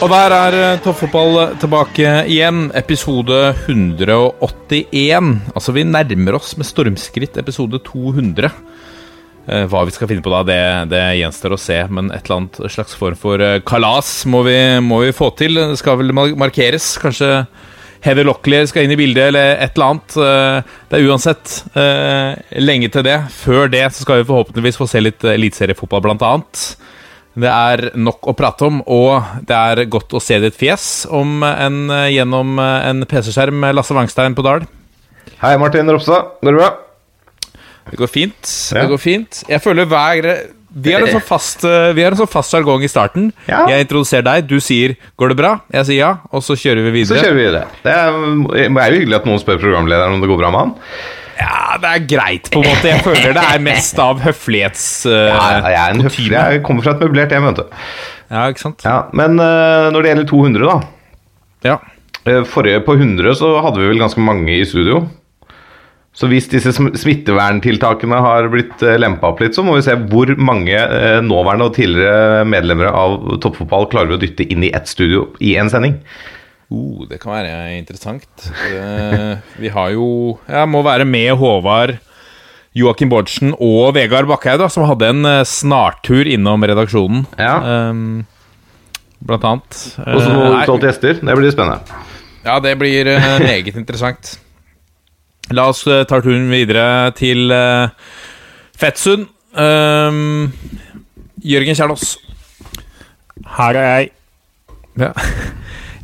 Og der er eh, toppfotball tilbake igjen. Episode 181. Altså, vi nærmer oss med stormskritt episode 200. Eh, Hva vi skal finne på da, det, det gjenstår å se, men et eller annet slags form for eh, kalas må vi, må vi få til. Det skal vel markeres. Kanskje Heather Locklear skal inn i bildet, eller et eller annet. Det er uansett lenge til det. Før det så skal vi forhåpentligvis få se litt eliteseriefotball, blant annet. Det er nok å prate om, og det er godt å se ditt fjes om en, gjennom en PC-skjerm. Lasse Wangstein på Dal. Hei, Martin Ropstad. Går det bra? Det går fint. Ja. Det går fint. Jeg føler hver Vi har en sånn fast eh, Vi har en sånn fast jargong i starten. Ja. Jeg introduserer deg, du sier 'går det bra'? Jeg sier ja, og så kjører vi videre. Så kjører vi videre. Det er, det er jo hyggelig at noen spør programlederen om det går bra med han. Ja, det er greit, på en måte. Jeg føler det er mest av høflighets... Uh, Ja, jeg er en høflig. Jeg kommer fra et møblert hjem, vet du. Ja, ikke sant? Ja, men uh, når det gjelder 200, da. Ja. Eh, Forrige på 100 så hadde vi vel ganske mange i studio. Så hvis disse smitteverntiltakene har blitt lempa opp litt, så må vi se hvor mange nåværende og tidligere medlemmer av toppfotball klarer vi å dytte inn i ett studio i en sending. Uh, det kan være interessant. Eh, vi har jo Jeg må være med Håvard, Joakim Bårdsen og Vegard Bakkhaug, som hadde en eh, snartur innom redaksjonen. Ja. Ehm, blant annet. Og så Eh, noen utvalgte gjester. Det blir spennende. Ja, det blir meget interessant. La oss ta turen videre til Fettsund. Ehm, Jørgen Kjernås. Her er jeg. Ja.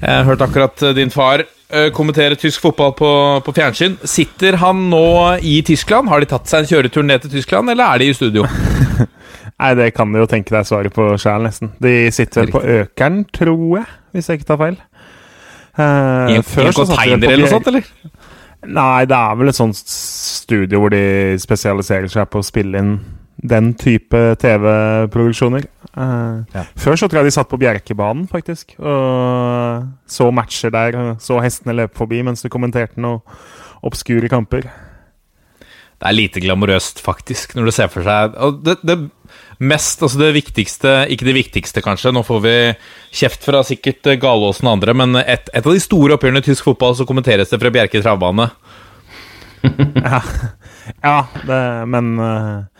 Jeg hørte akkurat eh, din far eh, kommentere tysk fotball på, på fjernsyn. Sitter han nå i Tyskland? Har de tatt seg en kjøretur ned til Tyskland, eller er de i studio? Nei, det kan du jo tenke deg svaret på sjæl, nesten. De sitter vel på Økeren, tror jeg, hvis jeg ikke tar feil. Uh, I en, i en de container eller noe sånt, eller? Nei, det er vel et sånt studio hvor de spesialiserer seg på å spille inn den type TV-produksjoner. Uh, Ja. Før så tror jeg de satt på Bjerkebanen, faktisk. Og så matcher der. Så hestene løpe forbi mens du kommenterte noen obskure kamper. Det er lite glamorøst, faktisk, når du ser for seg og det, det mest, altså det viktigste Ikke det viktigste, kanskje, nå får vi kjeft fra sikkert eh, Galåsen og andre, men et, et av de store oppgjørene i tysk fotball, så kommenteres det fra Bjerke travbane. Ja, det, men eh, eh,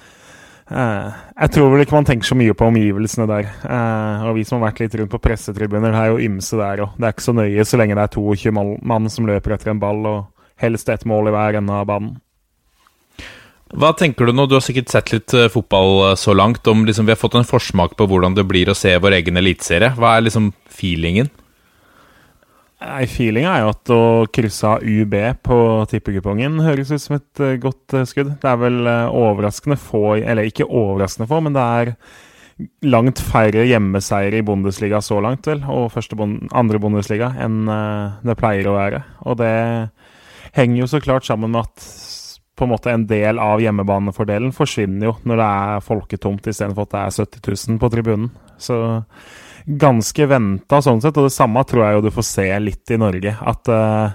Jeg tror vel ikke man tenker så mye på omgivelsene der. Eh, og vi som har vært litt rundt på pressetribuner, det er jo ymse der òg. Det er ikke så nøye så lenge det er 22 mal- mann som løper etter en ball, og helst ett mål i hver ende av banen. Hva tenker du nå? Du har sikkert sett litt eh, fotball eh, så langt. Om liksom, Vi har fått en forsmak på hvordan det blir å se vår egen eliteserie. Hva er liksom feelingen? Nei, Feelinga er jo at å krysse av UB på tippekupongen høres ut som et eh, godt eh, skudd. Det er vel eh, overraskende få Eller ikke overraskende få, men det er langt færre hjemmeseiere i Bundesliga så langt, vel, og bond, andre Bundesliga, enn det pleier å være. Og det henger jo så klart sammen med at på en måte en del av hjemmebanefordelen forsvinner jo når det er folketomt istedenfor at det er 70 000 på tribunen. Så ganske venta sånn sett, og det samme tror jeg jo du får se litt i Norge. At uh,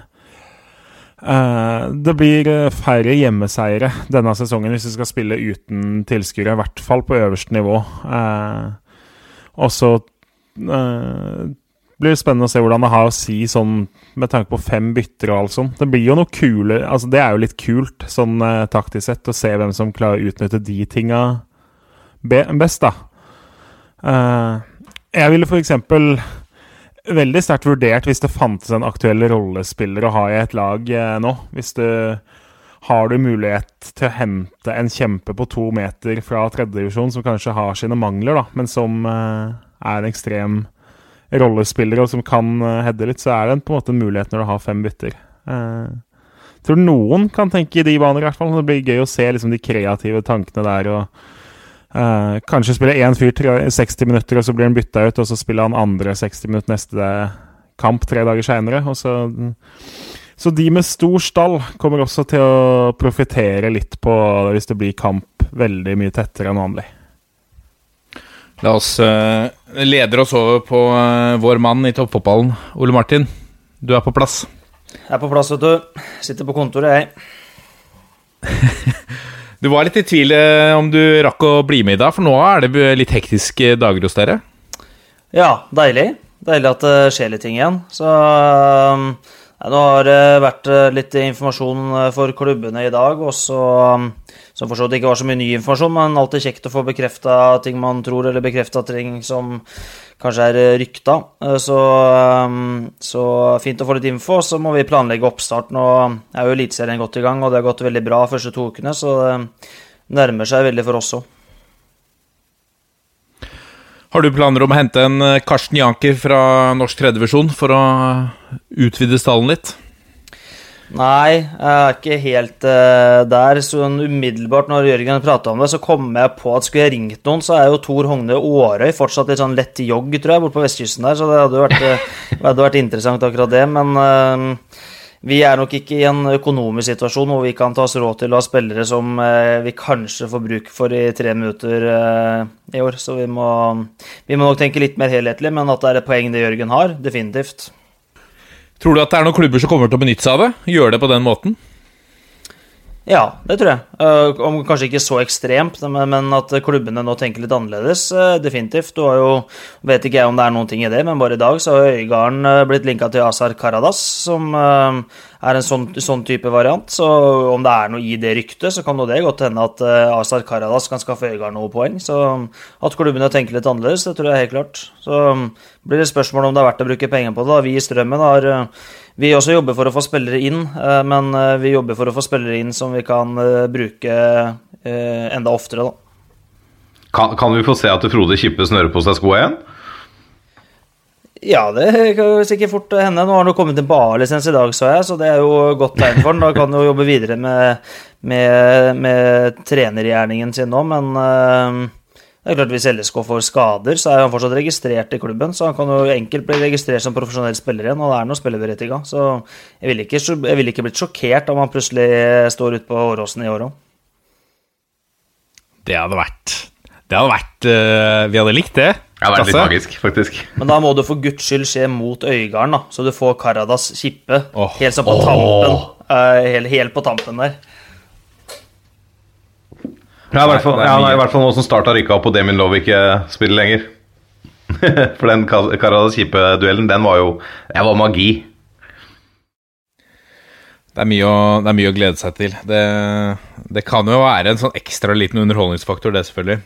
det blir færre hjemmeseiere denne sesongen hvis vi skal spille uten tilskuere, i hvert fall på øverste nivå. Uh, og så eh, blir spennende å se hvordan det har å si sånn med tanke på fem bytter og alt sånt. Det blir jo noe kule Altså, det er jo litt kult sånn eh, taktisk sett å se hvem som klarer å utnytte de tinga be best, da. Eh, jeg ville eksempel veldig sterkt vurdert hvis det fantes en aktuell rollespiller å ha i et lag eh, nå. Hvis du har du mulighet til å hente en kjempe på to meter fra tredjedivisjon som kanskje har sine mangler, da, men som eh, er en ekstrem rollespiller og som kan eh, heade litt, så er det på en måte en mulighet når du har fem bytter. Eh, tror noen kan tenke i de baner, i hvert fall. Det blir gøy å se liksom, de kreative tankene der. og eh, Kanskje spiller én fyr tre, 60 minutter, og så blir han bytta ut, og så spiller han andre 60 minutter neste kamp tre dager seinere. Så, så de med stor stall kommer også til å profitere litt på det hvis det blir kamp veldig mye tettere enn vanlig. La oss uh, leder oss over på uh, vår mann i toppfotballen. Ole Martin, du er på plass. Jeg er på plass, vet du. Sitter på kontoret, jeg. du var litt i tvil eh, om du rakk å bli med i dag, for nå er det litt hektiske dager hos dere? Ja, deilig. Deilig at det skjer litt ting igjen. Så um, nå har det vært litt informasjon for klubbene i dag, og så um, som for så vidt ikke var så mye ny informasjon, men alltid kjekt å få bekrefta ting man tror, eller bekrefta ting som kanskje er eh, rykta. Eh, så, ehm, så, fint å få litt info. Så må vi planlegge oppstart. Nå er jo Eliteserien godt i gang, og det har gått veldig bra første to ukene, så det nærmer seg veldig for oss òg. Har du planer om å hente en eh, Karsten Janker fra norsk tredjevisjon for å utvide stallen litt? Nei, jeg er ikke helt uh, der. Sånn umiddelbart når Jørgen prata om det, så kom jeg på at skulle jeg ringt noen, så er jo Tor Hogne Årøy fortsatt litt sånn lett jogg, tror jeg, borte på vestkysten der. Så det hadde vært, vært interessant, akkurat det. Men uh, vi er nok ikke i en økonomisk situasjon hvor vi kan ta oss råd til å ha spillere som vi kanskje får bruk for i tre minutter i år. Så vi må, vi må nok tenke litt mer helhetlig, men at det er et poeng det Jørgen har, definitivt. Tror du at det er noen klubber som kommer til å benytte seg av det? Gjøre det på den måten? Ja, det tror jeg. Uh, om kanskje ikke så ekstremt, men, at klubbene nå tenker litt annerledes. Uh, definitivt. Du har jo, vet ikke jeg om det er noen ting i det, men bare i dag så har Øygarden uh, blitt linka til Azar Karadas, som er en sånn, sånn, type variant. Så om det er noe i det ryktet, så kan det godt hende at Azar Karadas kan skaffe Øygarden noen poeng. Så at klubbene tenker litt annerledes, det tror jeg helt klart. Så blir det spørsmål om det er verdt å bruke penger på det. Vi i Strømmen har vi også jobber for å få spillere inn, eh, men eh, vi jobber for å få spillere inn som vi kan eh, bruke enda oftere, da. Kan, kan vi få se at Frode Kippe snører på seg skoa igjen? Ja, det kan sikkert fort hende. Nå har han kommet en BA-lisens i dag, så jeg, så det er jo godt tegn for han. Da kan han jo jobbe videre med, med, med trenergjerningen sin nå, men det er klart Hvis LSK får skader, så er han fortsatt registrert i klubben. Så han kan jo enkelt bli registrert som profesjonell spiller igjen, og det er noe spillerberettiga. Så jeg ville ikke, vil ikke blitt sjokkert om han plutselig står ute på Åråsen i år òg. Det hadde vært Det hadde vært uh, Vi hadde likt det. Det hadde vært litt magisk, faktisk. Men da må det for guds skyld skje mot Øygarden, da. Så du får Karadas kippe oh. helt sånn på oh. tampen. Uh, helt, helt på tampen der. Ja, i hvert fall, ja, i hvert fall nå som Start har rykka opp og Demin Love ikke spiller lenger. For den Karadas kjipe-duellen, den var jo Det var magi. Det er, mye å, det er mye å glede seg til. Det, det, kan jo være en sånn ekstra liten underholdningsfaktor, det selvfølgelig.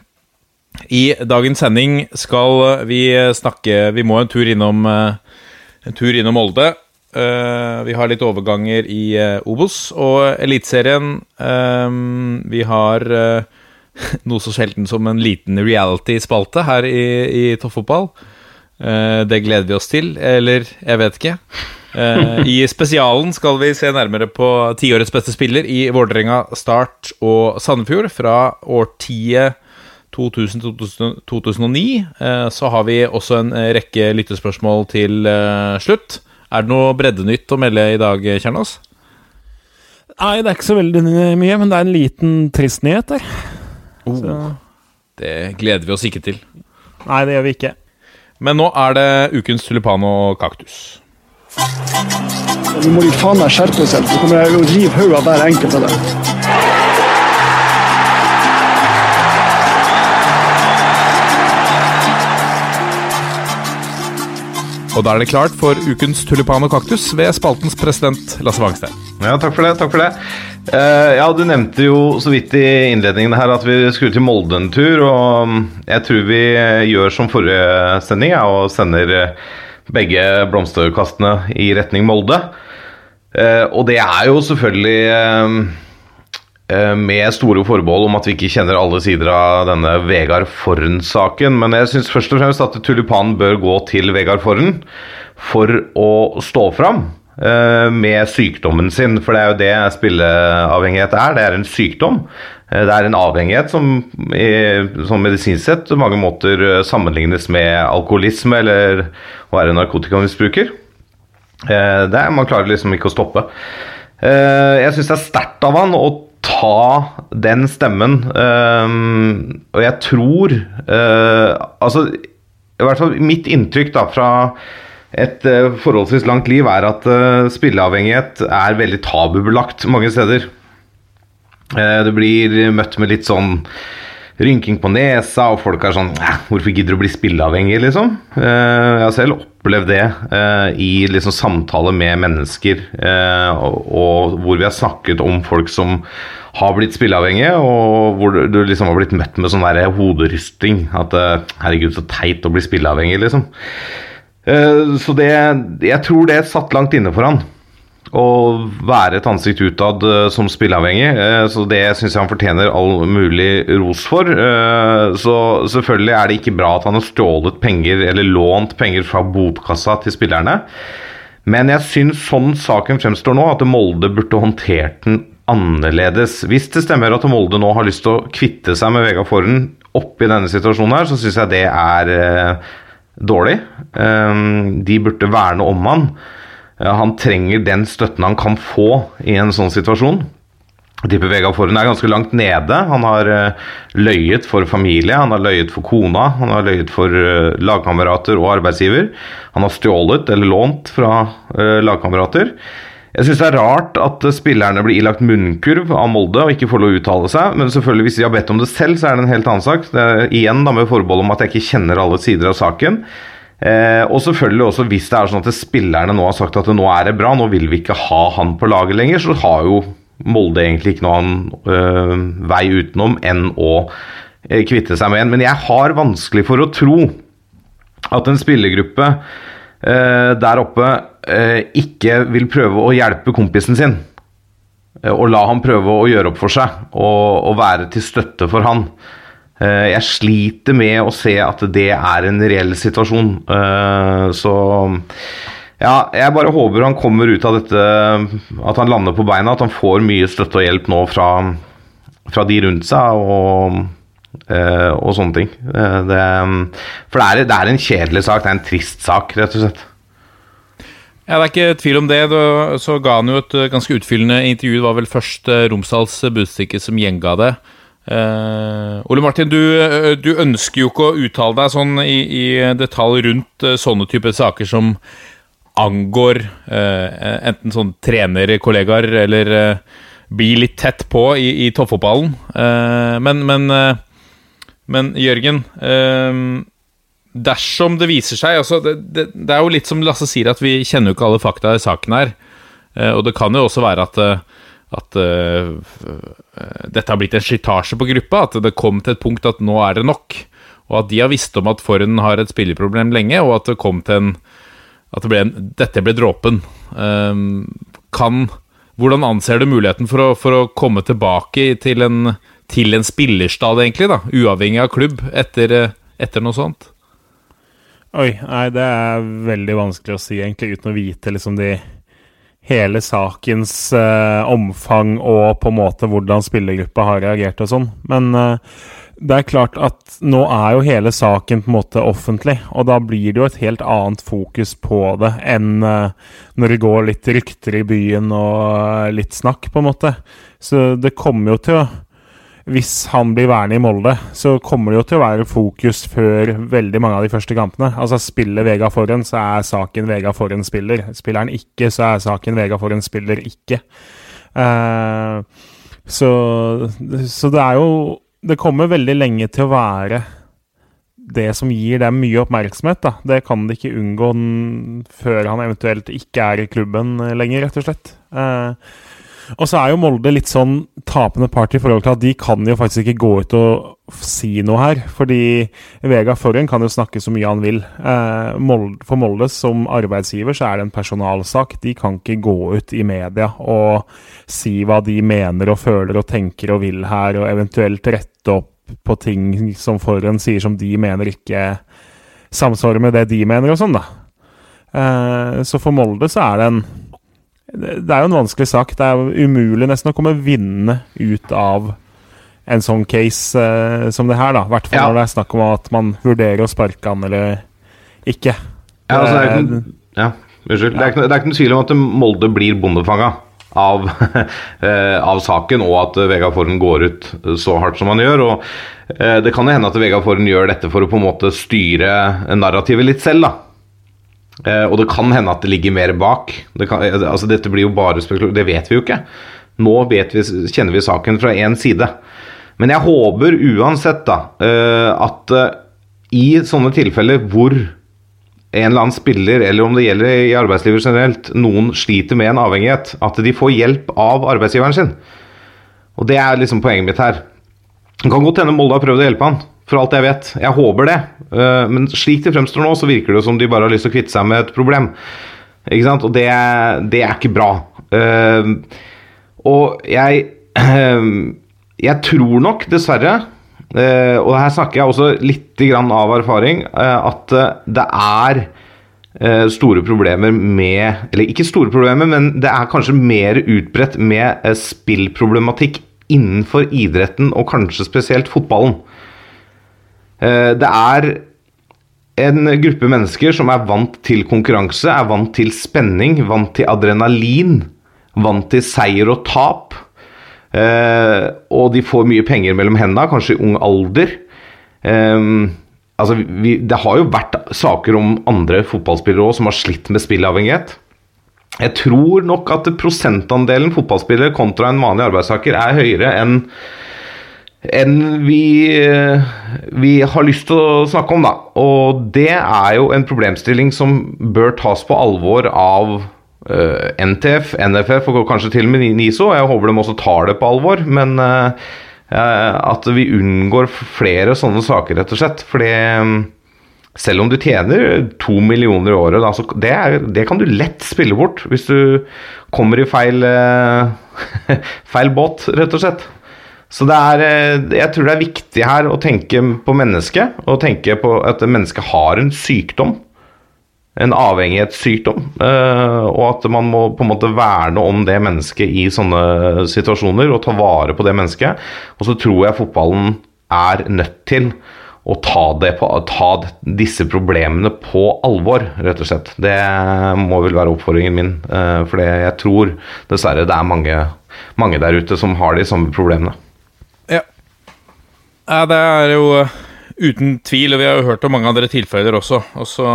I dagens sending skal vi snakke Vi må en tur innom, en tur innom Molde. Eh, vi har litt overganger i uh, Obos og Eliteserien. Um, vi har uh, noe så sjelden som en liten reality-spalte her i, i toppfotball. Det gleder vi oss til. Eller, jeg vet ikke. I spesialen skal vi se nærmere på tiårets beste spiller i Vålerenga, Start og Sandefjord fra årtiet 2000-2009. Så har vi også en rekke lyttespørsmål til slutt. Er det noe breddenytt å melde i dag, Kjernås? Nei, det er ikke så veldig mye, men det er en liten trist nyhet der. Oh, det gleder vi oss ikke til. Nei, det gjør vi ikke. Men nå er det ukens tulipan og kaktus. Nå må de faen meg skjerpe seg, så kommer jeg å rive hodet av hver enkelt av dem. Og da er det klart for ukens tulipan og kaktus ved spaltens president Lasse Wangstein. Ja, takk for det. takk for det. Uh, ja, Du nevnte jo så vidt i innledningen her at vi skulle til Molde en tur. Og mm, jeg tror vi gjør som forrige sending ja, og sender eh, begge blomsterkastene i retning Molde. Uh, og det er jo selvfølgelig uh, Eh, med store forbehold om at vi ikke kjenner alle sider av denne Vegard Forren-saken. Men jeg syns først og fremst at tulipanen bør gå til Vegard Forren for å stå fram. eh, med sykdommen sin, for det er jo det spilleavhengighet er. Det er en sykdom. Eh, Det er en avhengighet som, som medisinsk sett på mange måter eh, sammenlignes med alkoholisme eller å være narkotikamisbruker. Eh, Det er, man klarer liksom ikke å stoppe. Eh, Jeg syns det er sterkt av han å ta den stemmen, Um, og jeg tror uh, Altså, i hvert fall mitt inntrykk da fra et uh, forholdsvis langt liv er at uh, spilleavhengighet er veldig tabubelagt mange steder. Det blir møtt med litt sånn rynking på nesa, og folk er sånn "Æ, Hvorfor gidder du å bli spilleavhengig, liksom? Eh, Jeg har selv opplevd det eh, i liksom samtaler med mennesker, eh, og, hvor vi har snakket om folk som har blitt spilleavhengige, og hvor du- liksom har blitt møtt med sånn der hoderysting. At 'herregud, så teit å bli spilleavhengig', liksom. Så det Jeg tror det satt langt inne for han å være et ansikt utad eh, som spilleavhengig. eh, så det syns jeg han fortjener all mulig ros for. Eh, så selvfølgelig er det ikke bra at han har stjålet penger eller lånt penger fra botkassa til spillerne. Men jeg syns sånn saken fremstår nå, at Molde burde håndtert den annerledes. Hvis det stemmer at Molde nå har lyst til å kvitte seg med Vegard Forhen oppi denne situasjonen her, så syns jeg det er dårlig. De burde verne om han. Ja, han trenger den støtten han kan få i en sånn situasjon. Jeg tipper Vegard Forhund er ganske langt nede. Han har eh, løyet for familie, han har løyet for kona, han har løyet for eh, lagkamerater og arbeidsgiver. Han har stjålet eller lånt fra eh, lagkamerater. Jeg syns det er rart at eh, spillerne blir ilagt munnkurv av Molde og ikke får lov å uttale seg, men selvfølgelig hvis de har bedt om det selv, så er det en helt annen sak. Igjen da med forbehold om at jeg ikke kjenner alle sider av saken. Eh, og selvfølgelig også hvis det er sånn at spillerne nå har sagt at nå er det bra, nå vil vi ikke ha han på laget lenger, så har jo Molde egentlig ikke noen øh, vei utenom enn å øh, kvitte seg med en. Men jeg har vanskelig for å tro at en spillergruppe øh, der oppe ikke vil prøve å hjelpe kompisen sin. Og la han prøve å gjøre opp for seg og, og være til støtte for han. Eh, Jeg sliter med å se at det er en reell situasjon. Eh, Så ja, jeg bare håper han kommer ut av dette At han lander på beina, at han får mye støtte og hjelp nå fra, fra de rundt seg og, eh, og sånne ting. Det, for det er, det er en kjedelig sak, det er en trist sak, rett og slett. Ja, Det er ikke tvil om det. Så ga han jo et ganske utfyllende intervju. Det var vel først Romsdals Budstikke som gjenga det. Eh, Ole Martin, du, eh, du ønsker jo ikke å uttale deg sånn i, i detalj rundt uh, sånne typer saker som angår uh, enten sånn trenerkollegaer eller blir litt tett på i, i toppfotballen. Men, men, men Jørgen dersom det viser seg altså det, det, det er jo litt som Lasse sier, at vi kjenner jo ikke alle fakta i saken her. Og det kan jo også være at, at eh, dette har blitt en slitasje på gruppa. At det kom til et punkt at nå er det nok. Og at de har visst om at Forhen har et spilleproblem lenge, og at det kom til en At det ble en, dette ble dråpen. Eh, kan Hvordan anser du muligheten for å, for å komme tilbake til en, til en spillerstad, egentlig, da? Uavhengig av klubb, etter, etter noe sånt? Oi, nei, det er veldig vanskelig å si, egentlig, uten å vite liksom de hele sakens eh, omfang og på en måte hvordan spillergruppa har reagert og sånn. Men eh, det er klart at nå er jo hele saken på en måte offentlig, og da blir det jo et helt annet fokus på det enn eh, når det går litt rykter i byen og eh, litt snakk, på en måte. Så det kommer jo til å hvis han blir værende i Molde, så kommer det jo til å være fokus før veldig mange av de første kampene. Altså Spiller Vega Forhen, så er saken Vega Forhen spiller. Spiller han ikke, så er saken Vega Forhen spiller ikke. Uh, så, så det er jo Det kommer veldig lenge til å være det som gir dem mye oppmerksomhet. da. Det kan de ikke unngå før han eventuelt ikke er i klubben lenger, rett og slett. Eh, og så er jo Molde litt sånn tapende part i forhold til at de kan jo faktisk ikke gå ut og si noe her. Fordi Vega Forhen kan jo snakke så mye han vil. Eh, for Molde som arbeidsgiver så er det en personalsak. De kan ikke gå ut i media og si hva de mener og føler og tenker og vil her, og eventuelt rette opp på ting som Forhen sier som de mener ikke samsvarer med det de mener og sånn, da. Eh, så for Molde så er det en det er jo en vanskelig sak. Det er jo umulig nesten å komme vinnende ut av en sånn case eh, som det her, da. I hvert fall Ja. når det er snakk om at man vurderer å sparke han eller ikke. Ja, altså, det er ikke noen, noe, ja, unnskyld. Det er ikke, det er ikke noen tvil om at Molde blir bondefanga av, eh, av saken, og at eh, Vegard Forhen går ut så hardt som han gjør. og eh, Det kan jo hende at Vegard Forhen gjør dette for å på en måte styre narrativet litt selv. da. Eh, og det kan hende at det ligger mer bak. Det kan, eh, altså Dette blir jo bare spekulasjon, det vet vi jo ikke. Nå vi, kjenner vi saken fra én side. Men jeg håper uansett da, eh, at eh, i sånne tilfeller hvor en eller annen spiller, eller om det gjelder i arbeidslivet generelt, noen sliter med en avhengighet, at de får hjelp av arbeidsgiveren sin. Og det er liksom poenget mitt her. Det kan godt hende Molde har prøvd å hjelpe han, for alt jeg vet. Jeg håper det. Eh, Men slik det fremstår nå, så virker det som de bare har lyst til å kvitte seg med et problem. Ikke sant? Og det, det er ikke bra. Eh, Og jeg Jeg tror nok, dessverre, eh, og her snakker jeg også litt av erfaring, eh, at eh, det er eh, store problemer med Eller ikke store problemer, men det er kanskje mer utbredt med eh, spillproblematikk innenfor idretten, og kanskje spesielt fotballen. Eh, Det er en gruppe mennesker som er vant til konkurranse, er vant til spenning, vant til adrenalin, vant til seier og tap. Eh, og de får mye penger mellom hendene, kanskje i ung alder. Eh, altså, det har jo vært saker om andre fotballspillere også som har slitt med spillavhengighet. Jeg tror nok at prosentandelen fotballspillere kontra en vanlig arbeidstaker er høyere enn enn vi, eh, vi har lyst til å snakke om, da. Og det er jo en problemstilling som bør tas på alvor av uh, NTF, NFF og kanskje til og med NISO. Jeg håper de også tar det på alvor. Men uh, eh, at vi unngår flere sånne saker, rett og slett. Fordi eh, selv om du tjener to millioner i året, da, så det, er, det kan du lett spille bort hvis du kommer i feil, eh, feil båt, rett og slett. Så er, eh, jeg tror det er viktig her å tenke på mennesket, og tenke på at mennesket har en sykdom. En avhengighetssykdom. eh, Og at man må på en måte verne om det mennesket i sånne situasjoner, og ta vare på det mennesket. Og så tror jeg fotballen er nødt til å ta, på, ta disse problemene på alvor, rett og slett. Det må vel være oppfordringen min. eh, For jeg tror dessverre det er mange, mange der ute som har de samme problemene. Ja. det er jo eh, uten tvil, og vi har jo hørt om mange andre tilfeller også. Og så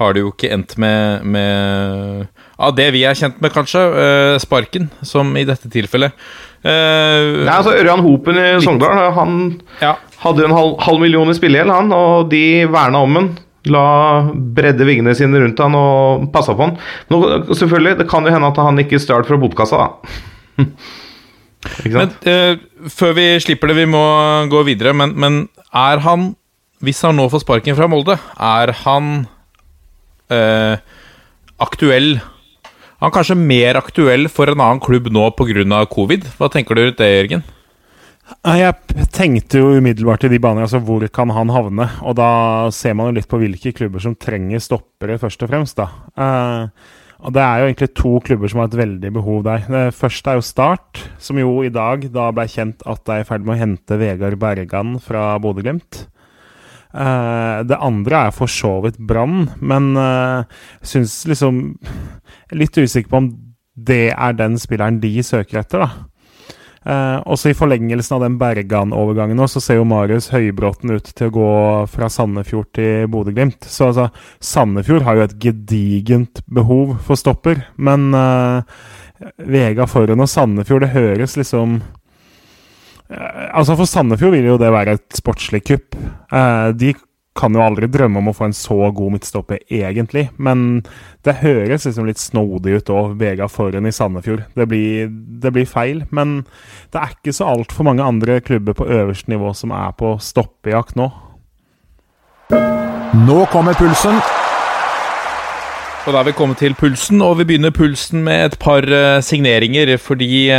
har det jo ikke endt med, med Av det vi er kjent med, kanskje, Uh, sparken, som i dette tilfellet. Uh, Nei, altså Ørjan Hopen i Sogndal han ja. hadde en halv, halv million i spillegjeld, han, og de verna om han. La bredde vingene sine rundt han og passa på han. Nå, selvfølgelig, Det kan jo hende at han ikke stjal fra botkassa, da. ikke Men sant? eh, før vi slipper det, vi må gå videre. Men, men er han, hvis han nå får sparken fra Molde, er han eh, aktuell Han er kanskje mer aktuell for en annen klubb nå pga. covid? Hva tenker du rundt det, Jørgen? Jeg tenkte jo umiddelbart i de baner, altså hvor kan han havne? Og da ser man jo litt på hvilke klubber som trenger stoppere, først og fremst. da. Eh, og det er jo egentlig to klubber som har et veldig behov der. Det første er jo Start, som jo i dag da ble kjent at det er i ferd med å hente Vegard Bergan fra Bodø-Glimt. Eh, det andre er for så vidt Brann, men uh, syns liksom Litt usikker på om det er den spilleren de søker etter, da. Eh, også i forlengelsen av den Bergan-overgangen nå, så ser jo Marius Høybråten ut til å gå fra Sandefjord til Bodø-Glimt. Så altså, Sandefjord har jo et gedigent behov for stopper, men uh, Vega foran og Sandefjord, det høres liksom Eh, Altså For Sandefjord vil jo det være et sportslig kupp. Eh, de kan jo aldri drømme om å få en så god midtstopper, egentlig. Men det høres liksom litt snodig ut òg, Vega foran i Sandefjord. Det blir, det blir feil. Men det er ikke så altfor mange andre klubber på øverste nivå som er på stoppejakt nå. Nå kommer pulsen. Og da er vi kommet til pulsen, og vi begynner pulsen med et par eh, signeringer. Fordi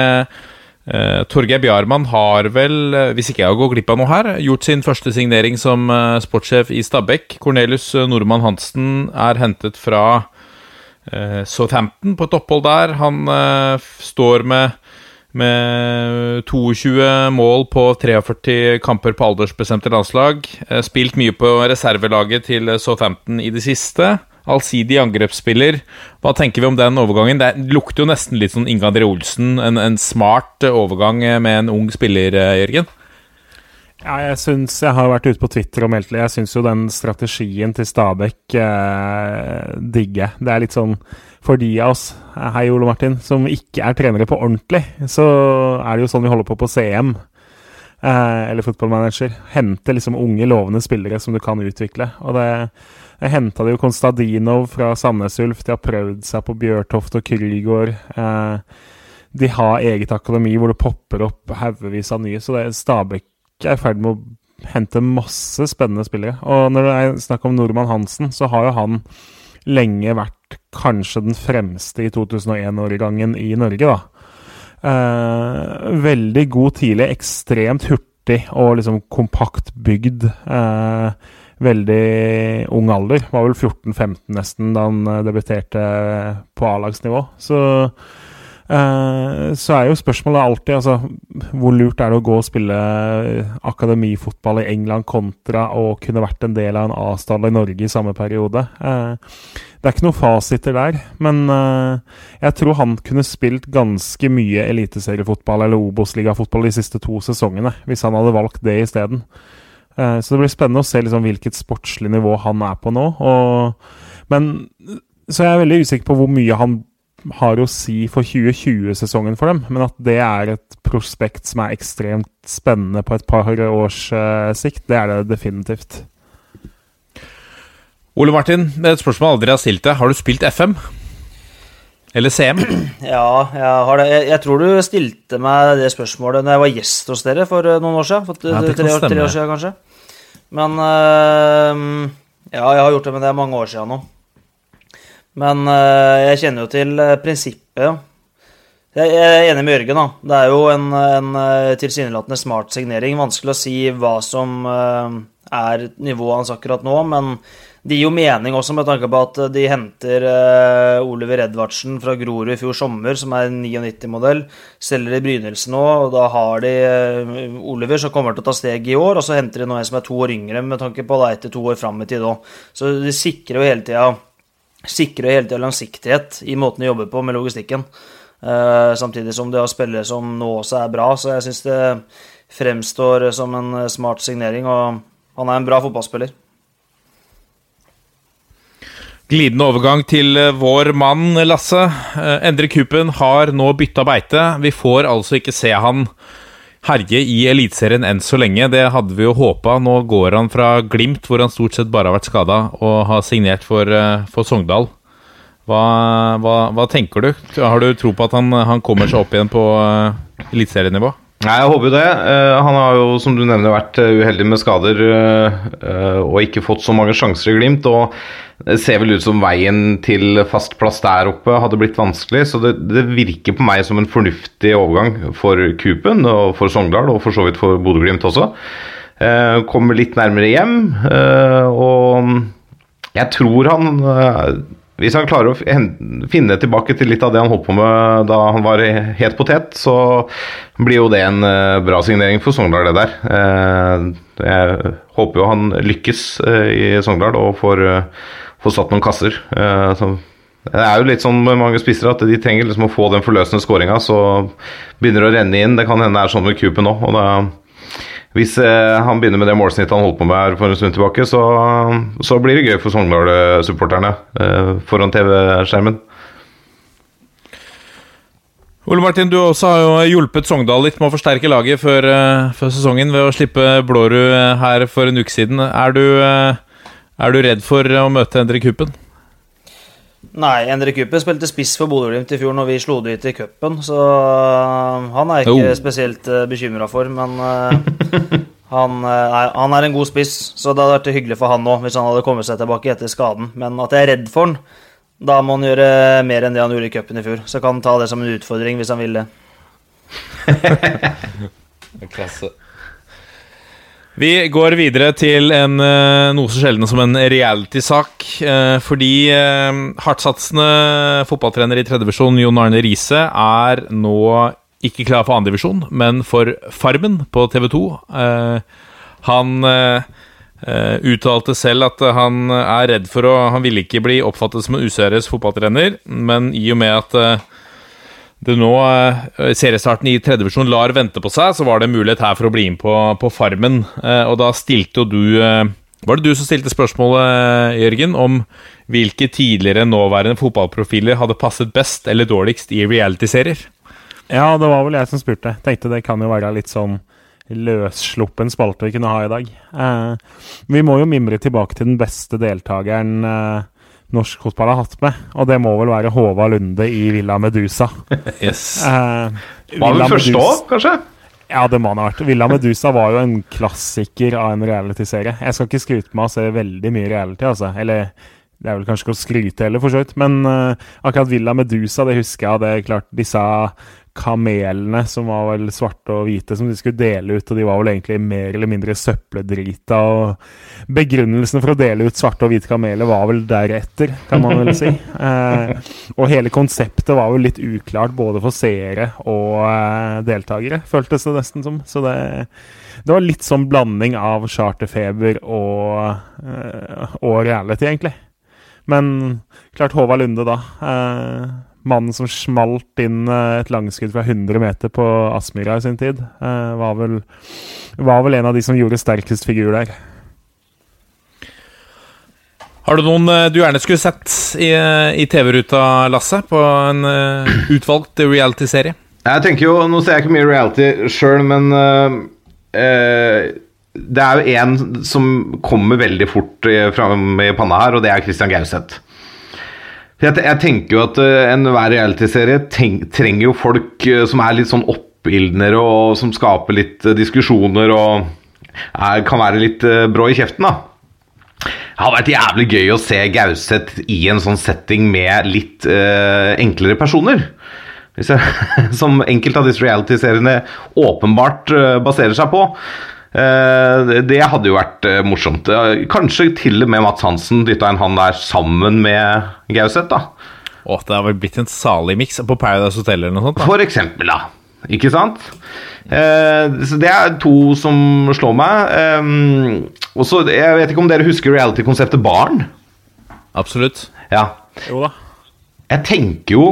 eh, Torgeir Bjarmann har vel, eh, hvis ikke jeg går glipp av noe her, gjort sin første signering som uh, sportssjef i Stabæk. Cornelius Nordmann Hansen er hentet fra uh, Southampton på et opphold der. Han står med, med 22 mål på 43 kamper på aldersbestemte landslag. Spilt mye på reservelaget til Southampton i det siste. Allsidig angrepsspiller. Hva tenker vi om den overgangen? Det lukter jo nesten litt sånn Inga André Olsen. En, en smart overgang med en ung spiller, eh, Jørgen. Ja, jeg syns Jeg har vært ute på Twitter og meldt litt. Jeg syns jo den strategien til Stabæk eh, digger. Det er litt sånn for de av oss, eh, hei Ole Martin, som ikke er trenere på ordentlig, så er det jo sånn vi holder på på CM. Eh, eller fotballmanager. Hente liksom unge, lovende spillere som du kan utvikle. Og det henta jo Konstadinov fra Sandnes Ulf. De har prøvd seg på Bjørtoft og Krygård. Eh, de har eget akademi hvor det popper opp haugevis av nye. Så Stabæk er i ferd med å hente masse spennende spillere. Og når det er snakk om Nordmann Hansen, så har jo han lenge vært kanskje den fremste i 2001-årgangen i Norge, da. Eh, veldig god tidlig, ekstremt hurtig og liksom kompakt bygd. Eh, veldig ung alder. Var vel 14-15 nesten da han eh, debuterte på A-lagsnivå. Så Eh, så er jo spørsmålet alltid altså, hvor lurt er det å gå og spille akademifotball i England kontra å kunne vært en del av en A-stall i Norge i samme periode. Eh, det er ikke noen fasiter der, men eh, jeg tror han kunne spilt ganske mye eliteseriefotball eller Obos-ligafotball de siste to sesongene, hvis han hadde valgt det isteden. Eh, så det blir spennende å se liksom, hvilket sportslig nivå han er på nå. Og, men så jeg er veldig usikker på hvor mye han har å si for 2020-sesongen for dem, men at det er et prospekt som er ekstremt spennende på et par års eh, sikt, det er det definitivt. Ole Martin, et spørsmål jeg aldri har stilt deg. Har du spilt FM? Eller CM? Ja, jeg har det. Jeg, jeg tror du stilte meg det spørsmålet når jeg var gjest hos dere for eh, noen år siden. For Ja, tre, år, tre år siden, kanskje. Men eh, Ja, jeg har gjort det, men det er mange år siden nå. Men eh, jeg kjenner jo til prinsippet. Jeg, jeg er enig med Jørgen. da. Det er jo en, en tilsynelatende smart signering. Vanskelig å si hva som eh, er nivået hans akkurat nå, men det gir jo mening også med tanke på at de henter uh, Oliver Edvardsen fra Grorud i fjor sommer, som er en 99-modell. Selger i Brynildsen nå, og da har de uh, Oliver som kommer til å ta steg i år, og så henter de nå en som er to år yngre, med tanke på da etter to år fram i tid òg. Så de sikrer jo hele tida sikrer hele tida langsiktighet i måten de jobber på med logistikken. Uh, samtidig som de har spillere som nå også er bra, så jeg syns det fremstår som en eh, smart signering, og han er en bra fotballspiller. Glidende overgang til eh, vår mann, Lasse. Eh, Endre Kupen har nå bytta beite. Vi får altså ikke se han herje i Eliteserien enn så lenge. Det hadde vi jo håpa. Nå går han fra Glimt, hvor han stort sett bare har vært skada, og har signert for, eh, for Sogndal. Hva, hva, hva tenker du? Har du tro på at han, han kommer seg opp igjen på eliteserienivå? Nei, jeg håper jo det. Eh, han har jo, som du nevner, vært eh, uheldig med skader eh, og ikke fått så mange sjanser i Glimt. Og det ser vel ut som veien til fast plass der oppe hadde blitt vanskelig. Så det, det virker på meg som en fornuftig overgang for Kupen og for Sogndal, og for så vidt for Bodø-Glimt også. Kommer litt nærmere hjem, og jeg tror han hvis han klarer å finne tilbake til litt av det han holdt på med da han var het potet, så blir jo det en eh, bra signering for Sogndal, det der. Eh, jeg håper jo han lykkes eh, i Sogndal og får, får satt noen kasser. Det er jo litt sånn med mange spissere at de trenger liksom å få den forløsende skåringa, så begynner det å renne inn. Det kan hende det er sånn med Cooper nå. og da hvis eh, han begynner med det målsnittet han holdt på med her for en stund tilbake, så, så blir det gøy for Sogndal-supporterne eh, foran TV-skjermen. Ole Martin, du også har jo hjulpet Sogndal litt med å forsterke laget før, eh, før sesongen ved å slippe Blårud her for en uke siden. Er du, er du redd for å møte Endre Kuppen? Nei, Endre Kuppe spilte spiss for Bodø-Glimt i fjor når vi slo det ut i cupen, så øh, han er jeg ikke Oh. spesielt uh, bekymra for. Men øh, han, nei, han er en god spiss, så det hadde vært hyggelig for han òg hvis han hadde kommet seg tilbake etter skaden. Men at jeg er redd for han, da må han gjøre mer enn det han gjorde i cupen i fjor. Så kan han ta det som en utfordring hvis han vil det. Klasse. Vi går videre til en, eh, noe så sjelden som en reality-sak. eh, Fordi eh, hardtsatsende fotballtrener i tredjevisjon Jon Arne Riise er nå ikke klar for andredivisjon, men for Farmen på TV 2. Eh, Han uttalte selv at han er redd for å Han ville ikke bli oppfattet som en useriøs fotballtrener, men i og med at det nå eh, seriestarten i tredjedivisjon lar vente på seg, så var det mulighet her for å bli inn på, på Farmen. Eh, og da stilte jo du eh, Var det du som stilte spørsmålet, Jørgen, om hvilke tidligere nåværende fotballprofiler hadde passet best eller dårligst i realityserier? Ja, det var vel jeg som spurte. Tenkte det kan jo være litt sånn løssluppen spalte vi kunne ha i dag. Eh, vi må jo mimre tilbake til den beste deltakeren eh, norsk fotball har hatt med, og det må vel være Håvard Lunde i Villa Medusa. Yes. Eh, Var vel Medus- òg, kanskje? Ja, det må han ha vært. Villa Medusa var jo en klassiker av en realityserie. Jeg skal ikke skryte med å se veldig mye reality, altså. Eller det er vel kanskje ikke å skryte heller, for så vidt. Men eh, akkurat Villa Medusa, det husker jeg. Det er klart disse kamelene som var vel svarte og hvite, som de skulle dele ut, og de var vel egentlig mer eller mindre søppeldrita. Og begrunnelsen for å dele ut svarte og hvite kameler var vel deretter, kan man vel si. Eh, og hele konseptet var vel litt uklart både for seere og eh, deltakere, føltes det nesten som. Så det, det var litt sånn blanding av charterfeber og, eh, og reality, egentlig. Men klart Håvard Lunde, da. Eh, mannen som smalt inn eh, et langskudd fra 100 meter på Aspmyra i sin tid, eh, var, vel, var vel en av de som gjorde sterkest figur der. Har du noen eh, du gjerne skulle sett i, i TV-ruta, Lasse, på en utvalgt reality-serie? Jeg tenker jo, Nå ser jeg ikke mye reality sjøl, men øh, øh, det er jo en som kommer veldig fort fram i panna her, og det er Christian Gauseth. Jeg, jeg tenker jo at øh, enhver realityserie trenger jo folk øh, som er litt sånn oppildnere, og som skaper litt øh, diskusjoner og er, kan være litt brå i kjeften, da. Det hadde vært jævlig gøy å se Gauseth i en sånn setting med litt eh, enklere personer. Jeg, som enkelte av disse reality-seriene åpenbart baserer seg på. Eh, det- hadde jo vært øh, morsomt. Eh, Kanskje til og med Mats Hansen dytta inn han der sammen med Gauseth, da. Å, det har vel blitt en salig miks på Paradise Hotel eller noe sånt? da. For eksempel, da. Ikke sant? Eh, så det er to som slår meg. Eh, og så, Jeg vet ikke om dere husker reality-konseptet Barn? Absolutt. Ja. Jo da. Jeg tenker jo,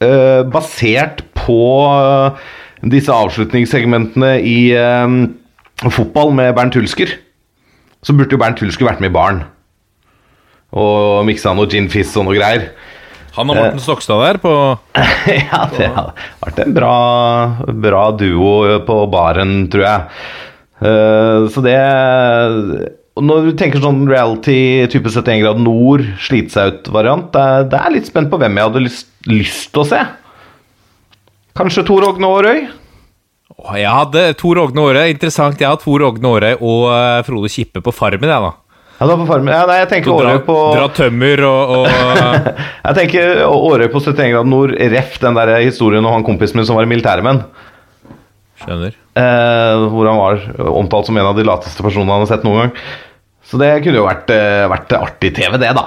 eh, basert på eh, disse avslutningssegmentene i eh, fotball med Bernt Hulsker, så burde jo Bernt Hulsker vært med i baren. Og miksa noe gin fizz og noe greier. Han og Morten Stokstad der på ja, det har vært en bra, bra duo på baren, tror jeg. Eh, så det Når du tenker sånn reality type 71 grad nord, slite seg ut-variant, det, det er litt spent på hvem jeg hadde lyst, lyst til å se. Kanskje Tor Ågne Aarøy? Å, Jeg hadde Tor Ågne Aare. Interessant. Jeg har Tor Ågne Aare og uh, Frode Kippe på Farmen, jeg, da. Ja, du var på Farmen. Ja, nei, jeg tenker Aarøy på dra tømmer og, og Jeg tenker Aarøy på 71 grader nord, ref den der historien om han kompisen min som var i militærmenn. Skjønner. Eh, hvor han var omtalt som en av de lateste personene han har sett noen gang. Så det kunne jo vært, eh, vært artig TV, det, da.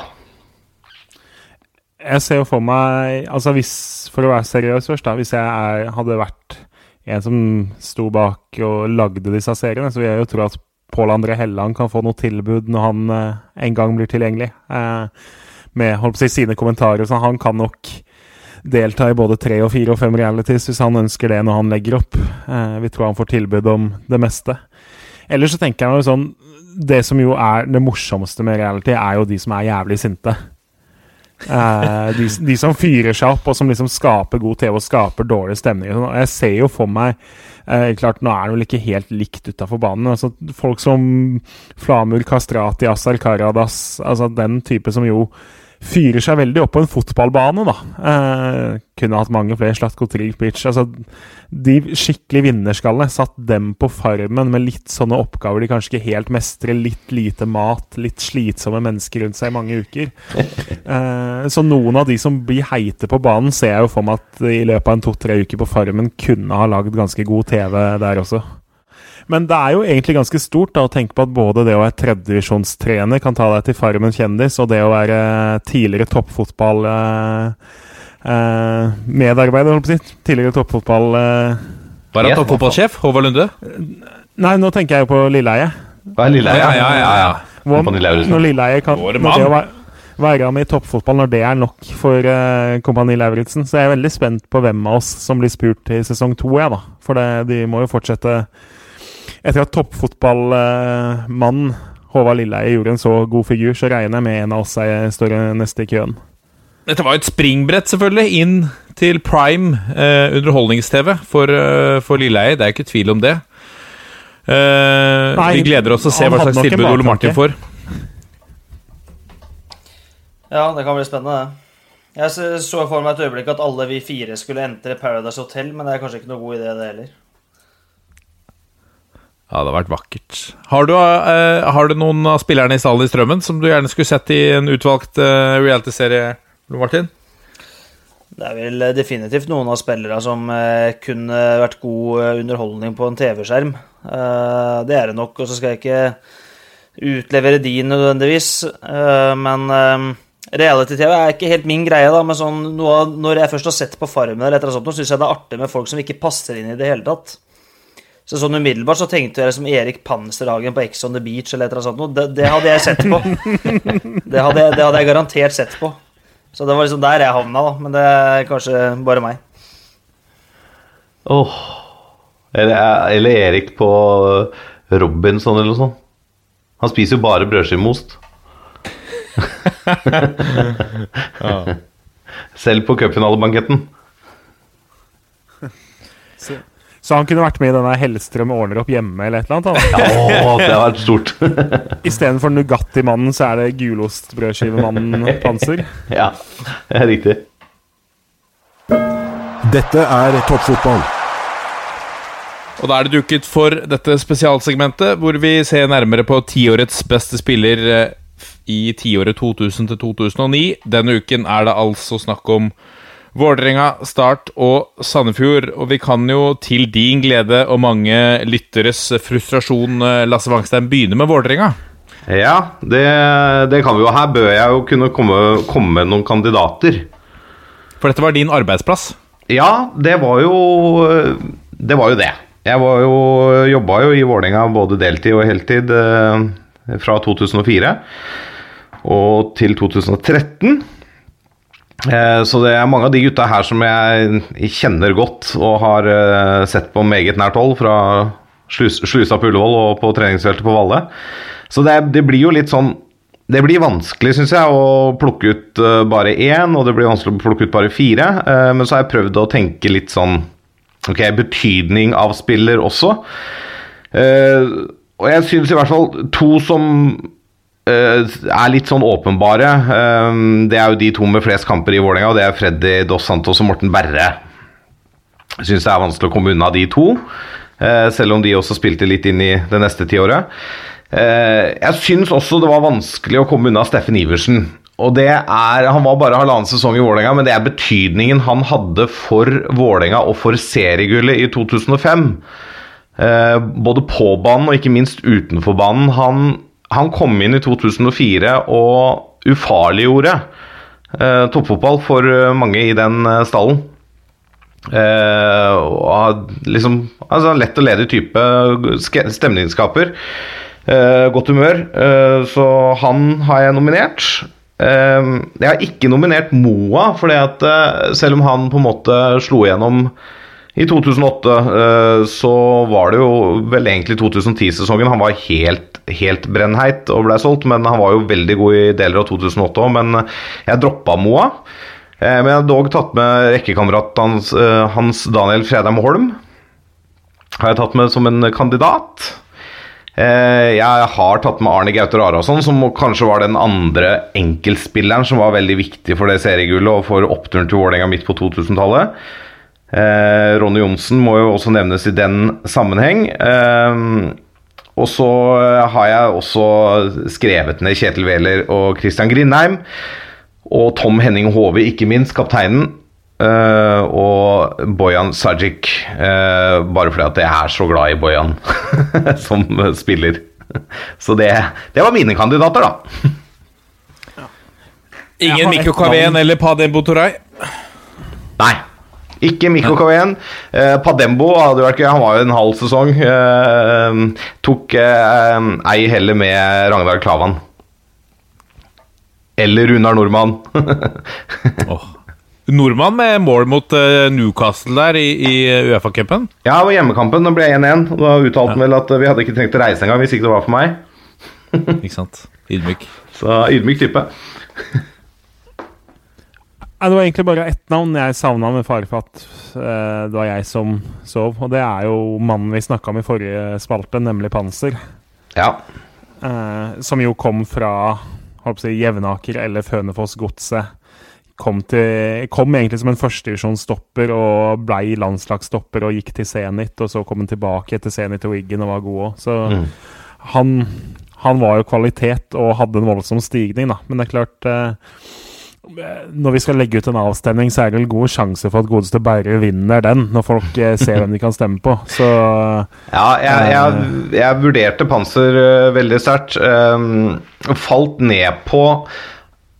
Jeg ser jo for meg altså hvis, For å være seriøs først, da. Hvis jeg er, hadde vært en som sto bak og lagde disse seriene, så vil jeg jo tro at Pål André Helland kan få noe tilbud når han eh, en gang blir tilgjengelig. Eh, med holdt på å si, sine kommentarer. Så han kan nok delta i både tre og fire og fem realities hvis han ønsker det når han legger opp. Eh, vi tror han får tilbud om det meste. Ellers så tenker jeg jo sånn Det som jo er det morsomste med reality, er jo de som er jævlig sinte. Eh, de, de som fyrer seg opp, og som liksom skaper god TV og skaper dårlig stemning. og sånn. Jeg ser jo for meg eh, Klart, nå er det vel ikke helt likt utafor banen. Altså, folk som Flamur Kastrati, Assar Karadas, altså den type som jo fyrer seg veldig opp på en fotballbane, da. Eh, kunne hatt mange flere Slatko Trigpic. Altså, de skikkelig vinnerskallene, satt dem på farmen med litt sånne oppgaver de kanskje ikke helt mestrer. Litt lite mat, litt slitsomme mennesker rundt seg i mange uker. Eh, så noen av de som blir heite på banen, ser jeg jo for meg at i løpet av en to-tre uker på farmen kunne ha lagd ganske god TV der også. Men det er jo egentlig ganske stort da, å tenke på at både det å være tredjedivisjonstrener kan ta deg til Farmen kjendis, og det å være tidligere toppfotball eh, eh, medarbeider, holdt på å si. Tidligere toppfotball eh, Var han toppfotballsjef? Håvard Lunde? Nei, nå tenker jeg jo på Lilleheie. Hva er lille? Ja, ja, ja, ja. Hvor- Når Lilleheie kan Vår mann. det være, være med i toppfotball når det er nok for uh, Kompani Lauritzen. Så jeg er veldig spent på hvem av oss som blir spurt i sesong to, jeg, da. For det, de må jo fortsette Etter at toppfotballmannen Håvard Lilleheie gjorde en så god figur, så regner jeg med en av oss er, står neste i køen. Dette var jo et springbrett, selvfølgelig, inn til prime eh, underholdnings-TV for, eh, for Lilleheie. Det er ikke tvil om det. Eh, Nei, vi gleder oss til å se hva slags tilbud Ole Martin får. Ja, det kan bli spennende, det. Jeg så for meg et øyeblikk at alle vi fire skulle entre Paradise Hotel, men det er kanskje ikke noe god idé, det heller. Ja, det hadde vært vakkert. Har du, eh, har du noen av spillerne i salen i Strømmen som du gjerne skulle sett i en utvalgt eh, reality-serie, Martin? Det er vel eh, definitivt noen av spillerne som eh, kunne vært god eh, underholdning på en TV-skjerm. Eh, det er det nok, og så skal jeg ikke utlevere de nødvendigvis, men reality-TV er ikke helt min greie, da, men sånn, av, når jeg først har sett på Farmen eller et eller annet sånt, så syns jeg det er artig med folk som ikke passer inn i det hele tatt. Så sånn umiddelbart så tenkte jeg som Erik Panserhagen på Ex on the Beach eller et eller annet sånt. noe. Det, det hadde jeg sett på. Det hadde, det hadde jeg garantert sett på. Så det var liksom der jeg havna, da. Men det er kanskje bare meg. Åh. Eller, eller Erik på Robinson eller noe sånt. Han spiser jo bare brødskive med ost. Selv på cupfinalebanketten. Så han kunne vært med i denne Hellstrøm ordner opp hjemme eller et eller annet. Ja, det har vært stort. Istedenfor Nugatti-mannen, så er det gulostbrødskivemannen Panser. ja, det er riktig. Dette er toppfotball. Og da er det duket for dette spesialsegmentet, hvor vi ser nærmere på tiårets beste spiller eh, i tiåret 2000 til 2009. Denne uken er det altså snakk om Vålerenga, Start og Sandefjord. Og vi kan jo til din glede og mange lytteres frustrasjon, eh, Lasse Wangstein, begynne med Vålerenga. Ja, det, det kan vi jo. Her bør jeg jo kunne komme, med noen kandidater. For dette var din arbeidsplass. Ja, det var jo Det var jo det. Jeg var jo, jobba jo i Vålerenga både deltid og heltid eh, fra 2004 og til 2013. Eh, så det er mange av de gutta her som jeg kjenner godt og har eh, sett på meget nært hold, fra slus, slusa på Ullevål og på treningsfeltet på Valle. Så det, det blir jo litt sånn det blir vanskelig, syns jeg, å plukke ut eh, bare én, og det blir vanskelig å plukke ut bare fire. men så har jeg prøvd å tenke litt sånn Ok, betydning av spiller også. Og jeg syns i hvert fall to som er litt sånn åpenbare. eh, det er jo de to med flest kamper i Vålerenga, og det er Freddy Dos Santos og Morten Berre. Jeg syns det er vanskelig å komme unna de to, eh, selv om de også spilte litt inn i det neste tiåret. Eh, jeg syns også det var vanskelig å komme unna Steffen Iversen. Og det er, Han var bare halvannen sesong i Vålerenga, men det er betydningen han hadde for Vålerenga og for seriegullet i 2005. Eh, både på banen og ikke minst utenfor banen. Han, han kom inn i 2004 og ufarliggjorde eh, toppfotball for eh, mange i den eh, stallen. Eh, og liksom altså Lett og ledig type, stemningsskaper. Eh, godt humør. Eh, så han har jeg nominert. Eh, jeg har ikke nominert Moa, fordi at selv om han på en måte slo igjennom i 2008, eh, så var det jo vel egentlig 2010-sesongen han var helt, helt brennheit og ble solgt, men han var jo veldig god i deler av 2008 òg. Men jeg droppa Moa. Eh, Men jeg har dog tatt med rekkekameraten hans, eh, Hans Daniel Fredheim Holm. Har jeg tatt med som en kandidat. Eh, Jeg har tatt med Arne Gauter Arason, som kanskje var den andre enkeltspilleren som var veldig viktig for det seriegullet og for oppturen til Vålerenga midt på 2000-tallet. Eh, Ronny Johnsen må jo også nevnes i den sammenheng. Eh, og så har jeg også skrevet ned Kjetil Wæler og Christian Grindheim. Og Tom Henning Hove, ikke minst, kapteinen. Uh, og Bojan Sajic. Uh, bare fordi at jeg er så glad i Bojan som eh, spiller. Så det, det var mine kandidater, da. Ingen Mikko Kaveen eller Padem Botorai? Nei. Ikke Mikko Kaveen. Eh, Padembo hadde vært gøy. Han var jo en halv sesong. Eh, tok eh, ei heller med Ragnar Klavan. Eller Runar Nordmann. Nordmann med mål mot eh, Newcastle der i, i Uefa-cupen. ja, det var hjemmekampen. Da ble jeg 1-1. Da uttalte han vel at vi hadde ikke trengt å reise engang hvis ikke det var for meg. Ikke sant? Ydmyk. Så ydmyk type. Det var egentlig bare ett navn jeg savna, med fare for at uh, det var jeg som sov. Og det er jo mannen vi snakka om i forrige spalte, nemlig Panser. Ja. Uh, som jo kom fra på Jevnaker eller Fønefoss Godset. Kom, til, kom egentlig som en førstedivisjonsstopper og blei landslagsstopper og gikk til Zenit. Og så kom han tilbake til Zenit og Wiggen og var god òg. Så han, han var jo kvalitet og hadde en voldsom stigning, da. Men det er klart eh, når vi skal legge ut en avstemning, så er det vel god sjanse for at godeste Berre vinner den, når folk eh, ser hvem de kan stemme på. Så Ja, jeg, jeg, jeg vurderte Panser eh, veldig sterkt. Um, falt ned på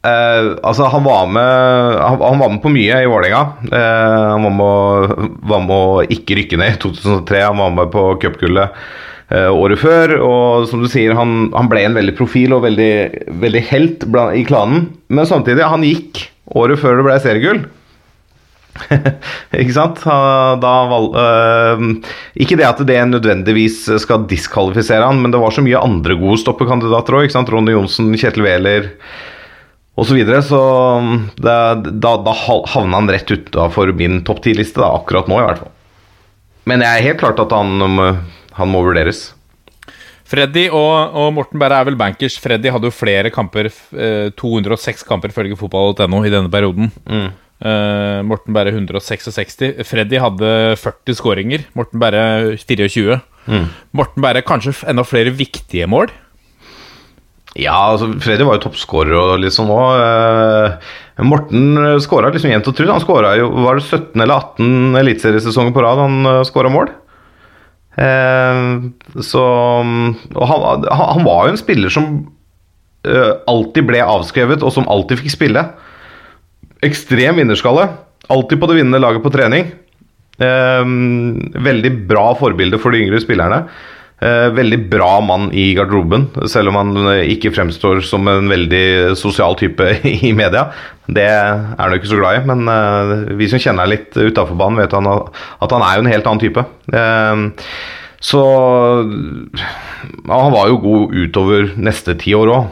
Uh, altså, han var, med, han, han var med på mye i Vålerenga. Uh, han var med, å- var med å ikke rykke ned i 2003. Han var med på cupgullet eh, året før. Og som du sier, han, han ble en veldig profil og veldig, veldig helt i klanen. Men samtidig, han gikk året før det ble seriegull. ikke sant? Da øh, ikke det at det nødvendigvis skal diskvalifisere han, men det var så mye andre gode stoppekandidater òg. Ronny Johnsen, Kjetil Wæler osv. Så, videre, så det, da, da havna han rett utafor min topp ti-liste, akkurat nå i hvert fall. Men jeg er helt klart at han, må- han må vurderes. Freddy og, og Morten Berre er vel bankers. Freddy hadde jo flere kamper, eh, 206 kamper ifølge fotball.no i denne perioden. Eh, Morten Berre 166. Freddy hadde 40 skåringer. Morten Berre 24. Morten Berre kanskje enda flere viktige mål. Ja, altså Freddy var jo toppskårer og litt sånn òg. Morten skåra liksom jevnt og trutt. Han skåra jo var det 17 eller 18 eliteseriesesonger på rad han skåra mål. Eh, så Og han, han, var jo en spiller som eh, alltid ble avskrevet, og som alltid fikk spille. Ekstrem vinnerskalle. Alltid på det vinnende laget på trening. Eh, veldig bra forbilde for de yngre spillerne. Eh, veldig bra mann i garderoben, selv om han eh, ikke fremstår som en veldig sosial type i media. Det er han jo ikke så glad i, men eh, vi som kjenner ham litt utafor banen, vet han at han er jo en helt annen type. Så Han var jo god utover neste ti år òg.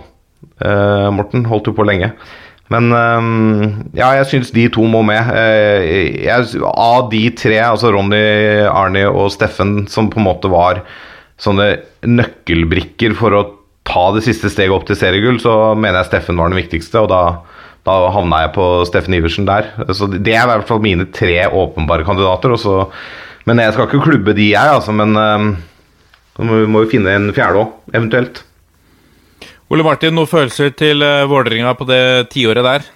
Morten holdt jo på lenge. Men ja, jeg syns de to må med. Jeg, av de tre, altså Ronny, Arnie og Steffen, som på en måte var sånne nøkkelbrikker for å ta det siste steget opp til seriegull, så mener jeg Steffen var den viktigste, og da, da havna jeg på Steffen Iversen der. Så det er i hvert fall mine tre åpenbare kandidater. Og så, men jeg skal ikke klubbe de, jeg, altså. Men eh, så må vi må jo finne en fjerde òg, eventuelt. Ole Martin, noen følelser til uh, Vålerenga på det tiåret der?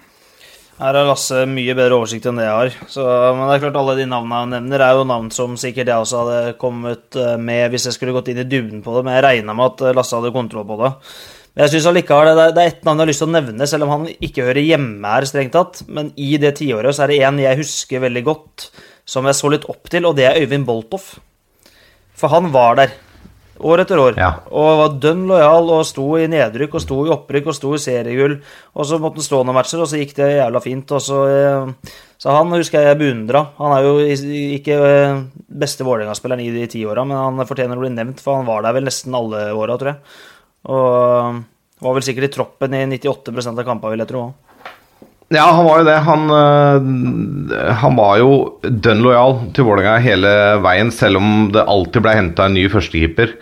Her har Lasse mye bedre oversikt enn det jeg har. Så, men det er klart alle de navnene han nevner, er jo navn som sikkert jeg også hadde kommet eh, med hvis jeg skulle gått inn i dybden på det, men jeg regna med at eh, Lasse hadde kontroll på det. Men jeg synes allikevel det, det er ett navn jeg har lyst til å nevne, selv om han ikke hører hjemme her, strengt tatt. Men i det tiåret så er det en jeg husker veldig godt, som jeg så litt opp til, og det er Øyvind Boltoff. For han var der. År etter år. Ja. Og var dønn lojal og sto i nedrykk og sto i opprykk og sto i seriegull. Og så måtte han stå noen matcher, og så gikk det jævla fint. Og så, eh, så han husker jeg beundra. Han er jo ikke eh, beste Vålerenga-spilleren i de ti åra, men han fortjener å bli nevnt, for han var der vel nesten alle åra, tror jeg. Og var vel sikkert i troppen i 98% av kampene, vil jeg tro. også. Ja, han var jo det. Han, øh, han var jo dønn lojal til Vålerenga hele veien, selv om det alltid ble henta en ny førstekeeper.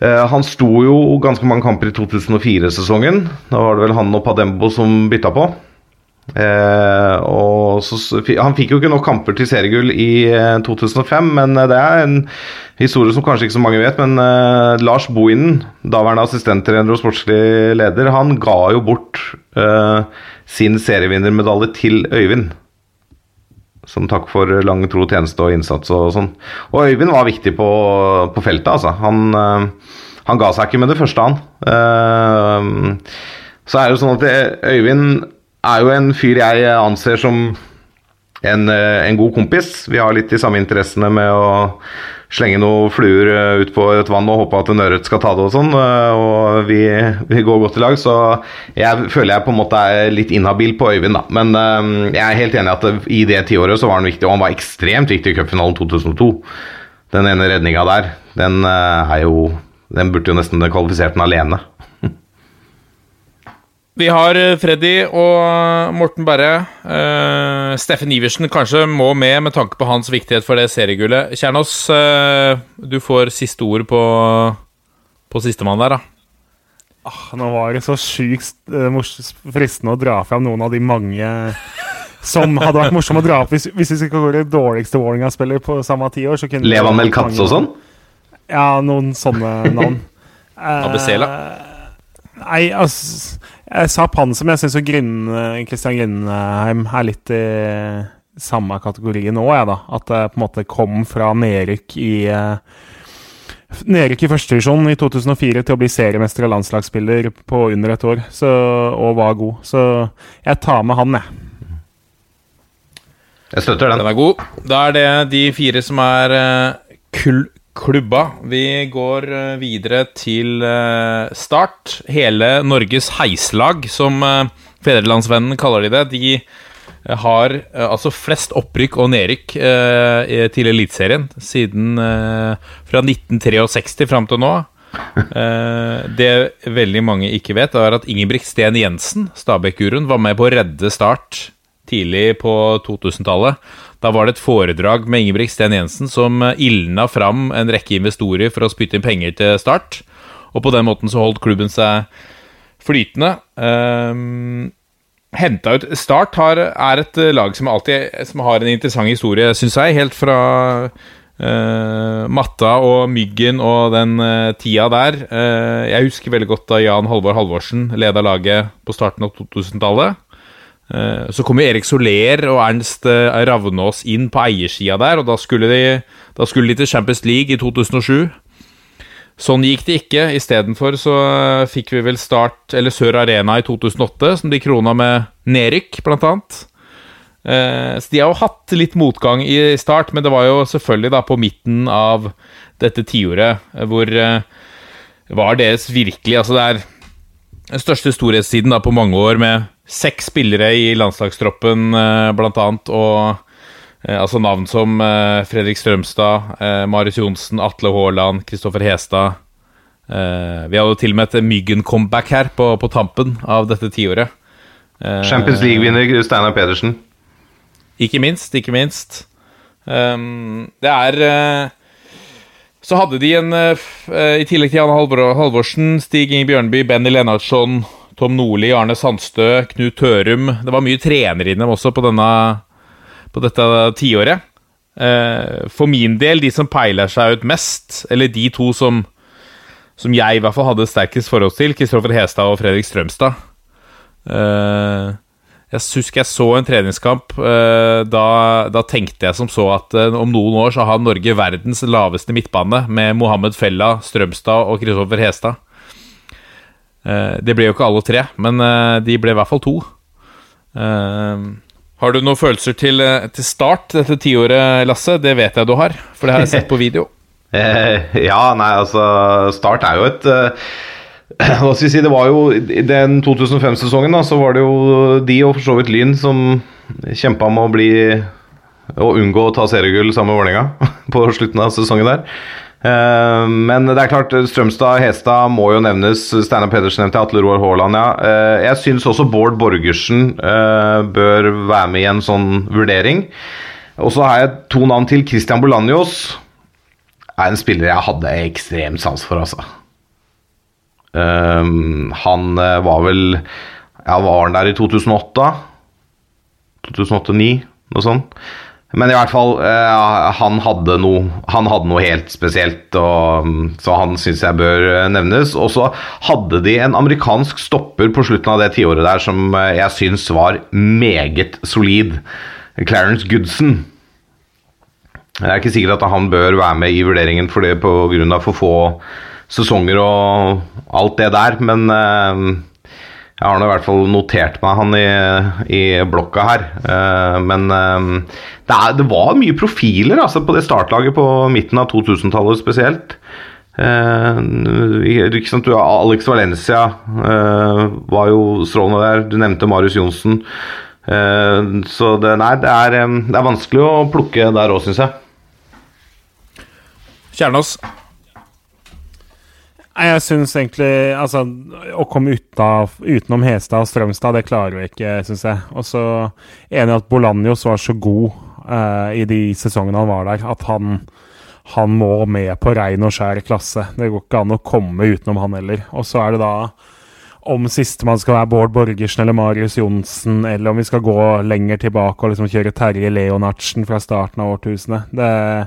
Eh, Han sto jo ganske mange kamper i 2004-sesongen. Da var det vel han og Padembo som bytta på. Eh, så, han fikk jo ikke nok kamper til seriegull i eh, 2005, men eh, det er en historie som kanskje ikke så mange vet. Men eh, Lars Bohinen, daværende assistenttrener og sportslig leder, han ga jo bort eh, sin serievinnermedalje til Øyvind. Som takk for lang tro tjeneste og innsats og sånn. Og Øyvind var viktig på, på feltet, altså. Han, eh, han ga seg ikke med det første, han. Eh, så er det jo sånn at Øyvind er jo en fyr jeg anser som en, eh, en god kompis. Vi har litt de samme interessene med å slenge noen fluer eh, ut på et vann og håpe at en ørret skal ta det og sånn. eh, Og vi, vi går godt i lag, så jeg føler jeg på en måte er litt inhabil på Øyvind, da. Men eh, jeg er helt enig at i det tiåret så var han viktig, og han var ekstremt viktig i cupfinalen 2002. Den ene redninga der, den er jo Den burde jo nesten kvalifisert den alene. Vi har eh, Freddy og Morten Berre. Uh, Steffen Iversen kanskje må med med tanke på hans viktighet for det seriegullet. Kjernås, uh, du får siste ord på, på sistemann der, da. Ah, Nå var det så sjukt uh, fristende å dra fram noen av de mange som hadde vært morsomme å dra opp hvis, hvis vi skal gå det dårligste Vålerenga-spiller på samme tiår. så kunne Levan vært Melkatz og sånn? Ja, noen sånne navn. Eh, Abesela? Nei, altså Jeg sa Panser, men jeg syns Kristian Christian Grindheim er litt i samme kategori nå, jeg, da. At det på en måte kom fra nedrykk i eh, Nedrykk i førstedivisjon i 2004 til å bli seriemester og landslagsspiller på under et år, så, og var god. Så jeg tar med han, jeg. Jeg støtter den. Den er god. Da er det de fire som er eh, kul klubba. Vi går eh, videre til eh, start. Hele Norges heislag, som uh, Fedrelandsvennen kaller de det. De eh, har eh, altså flest opprykk og nedrykk eh, til Eliteserien siden eh, fra 1963 fram til nå. Eh, det veldig mange ikke vet, er at Ingebrigt Sten Jensen, Stabæk-guruen, var med på å redde Start tidlig på 2000-tallet. Da var det et foredrag med Ingebrigt Sten Jensen som eh, ildna fram en rekke investorer for å spytte inn penger til Start. Og på den måten så holdt klubben seg flytende. Um, ut Start har, er et lag som alltid som har en interessant historie, syns jeg. Helt fra uh, Matta og Myggen og den uh, tida der. Uh, jeg husker veldig godt da Jan Halvor Halvorsen leda laget på starten av 2000-tallet. Eh, Så kom jo Erik Soler og Ernst eh, Ravnås inn på eiersida der, og da skulle, de, da skulle de til Champions League i 2007. Sånn gikk det ikke. Istedenfor så eh, fikk vi vel Start, eller Sør Arena i 2008, som de krona med nedrykk, blant annet. Så de har jo hatt litt motgang i start, men det var jo selvfølgelig da på midten av dette tiåret hvor var deres virkelig Altså det er den største storhetstiden da på mange år med seks spillere i landslagstroppen, eh, blant annet, og eh, altså navn som eh, Fredrik Strømstad, Marius Johnsen, Atle Haaland, Kristoffer Hestad. Vi hadde jo til og med et Myggen-comeback her på, på tampen av dette tiåret. Champions League-vinner Steinar Pedersen. ikke minst, ikke minst. Um, det er Så hadde de en eh, eh, I tillegg til Jan Halvorsen, Stig Inge Bjørnby, Benny Lennartson, Tom Nordli, Arne Sandstø, Knut Tørum Det var mye trenere dem også på, denne, på dette tiåret. Eh, for min del, de som peiler seg ut mest, eller de to som, som jeg i hvert fall hadde sterkest forhold til, Kristoffer Hestad og Fredrik Strømstad. Eh, jeg husker jeg så en treningskamp. eh, da, da tenkte jeg som så at eh, om noen år så har Norge verdens laveste midtbane med Mohammed Fella, Strømstad og Kristoffer Hestad. Eh, det ble jo ikke alle tre, men de ble i hvert fall to. Har du noen følelser til, til start dette tiåret, Lasse? Det vet jeg du har, for det har jeg sett på video. Eh, ja, nei, altså Start er jo et Hva skal vi si, det var jo I den 2005-sesongen da, så var det jo de og for så vidt Lyn som kjempa med å bli Å unngå å ta seriegull sammen med Vålerenga på slutten av sesongen der. Eh, men det er klart, Strømstad Hestad må jo nevnes. Steinar Pedersen nevnte Atle Roar Haaland, ja. Eh, jeg syns også Bård Borgersen eh, bør være med i en sånn vurdering. Og så har jeg to navn til. Christian Bolanjos er en spiller jeg hadde ekstremt sans for, altså. Ehm, han eh, var vel Ja, var han der i 2008? 2008-2009, noe sånt. Men i hvert fall, uh, han, hadde noe, han hadde noe helt spesielt, og, mm, så han syns jeg bør eh, nevnes. Og så hadde de en amerikansk stopper på slutten av det tiåret der som jeg syns var meget solid. Clarence Goodson. Det er ikke sikkert at han bør være med i vurderingen for det pga. for få sesonger og alt det der, men eh, jeg har nå i hvert fall notert meg han i, i blokka her. Eh, men eh, det, er, det, var mye profiler altså, på det startlaget på midten av 2000-tallet spesielt. Sant, Alex Valencia var jo strålende der. Du nevnte Marius Johnsen. Så det, nei, det er, det er vanskelig å plukke der òg, syns jeg. Kjernås. Jeg syns egentlig Altså, å komme utav, utenom Hestad og Strømstad, det klarer vi ikke, syns jeg. Og så enig i at Bolanjos var så god uh, i de sesongene han var der, at han, han må med på rein og skjær klasse. Det går ikke an å komme utenom han heller. Og så er det da om sistemann skal være Bård Borgersen eller Marius Johnsen, eller om vi skal gå lenger tilbake og liksom kjøre Terje Leonardsen fra starten av årtusenet. Det Eh,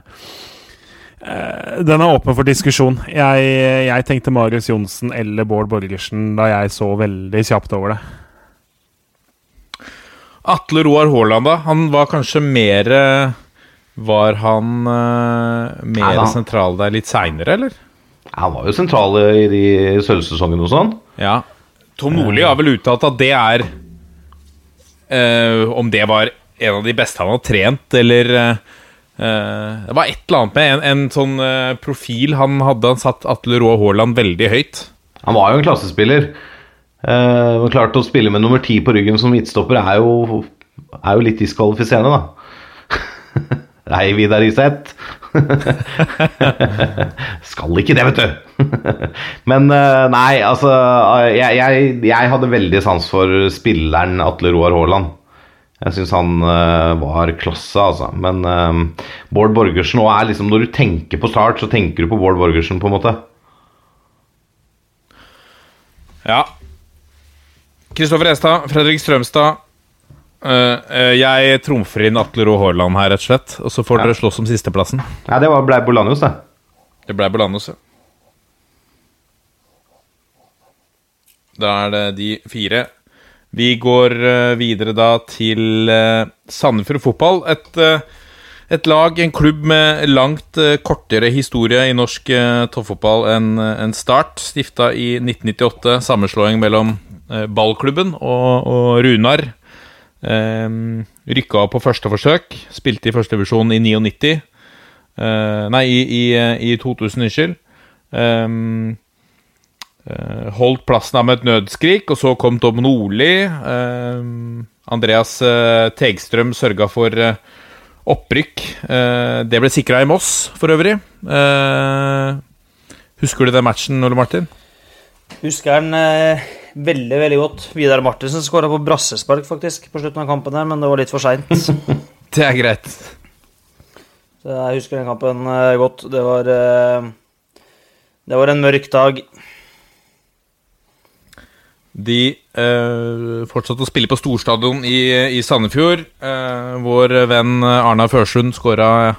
den er åpen for diskusjon. Jeg, jeg, tenkte Marius Johnsen eller Bård Borgersen da jeg så veldig kjapt over det. Atle Roar Haaland, da? Han var kanskje mer Var han uh, mer ja, sentral der litt seinere, eller? Han var jo sentral i de sølvsesongene og sånn. Ja. Tom Nordli har vel uttalt at det er uh, Om det var en av de beste han har trent, eller uh, Uh, det var et eller annet med en, en sånn uh, profil han hadde. Han satt Atle Rå Haaland veldig høyt. Han var jo en klassespiller. Uh, klart Å spille med nummer ti på ryggen som midtstopper er jo, er jo litt diskvalifiserende, da. Nei, Vidar Iseth. Skal ikke det, vet du. Men nei, altså jeg, jeg, jeg, hadde veldig sans for spilleren Atle Roar Haaland. Jeg syns han uh, var klasse, altså. Men uh, Bård Borgersen og er liksom Når du tenker på Start, så tenker du på Bård Borgersen, på en måte. Ja. Kristoffer Estad, Fredrik Strømstad. Uh, jeg trumfer inn Atle Rå Haaland her, rett og slett. Og så får ja. dere slåss om sisteplassen. Ja, det blei Bolanjos, det. Det blei Bolanjos, ja. Da er det de fire. Vi går uh, videre da til uh, Sandefjord fotball. Et, uh, et, lag, en klubb med langt kortere historie i norsk toppfotball enn en Start. Stifta i 1998. Sammenslåing mellom ballklubben og, og Runar. Um, Rykka opp på første forsøk. Spilte i førstedivisjon i 99. nei, i, i, i 2000, unnskyld. Uh, holdt plassen av med et nødskrik, og så kom Tom Nordli. Uh, Andreas uh, Tegstrøm sørga for opprykk. det ble sikra i Moss, for øvrig. husker du den matchen, Ole Martin? Husker den veldig veldig godt. Vidar Martinsen skåra på brassespark faktisk på slutten av kampen, her, men det var litt for seint. det er greit. Så jeg husker den kampen godt. Det var, det var en mørk dag. De eh, fortsatte å spille på storstadion i, i Sandefjord. Eh, vår venn Arna Førsund skåra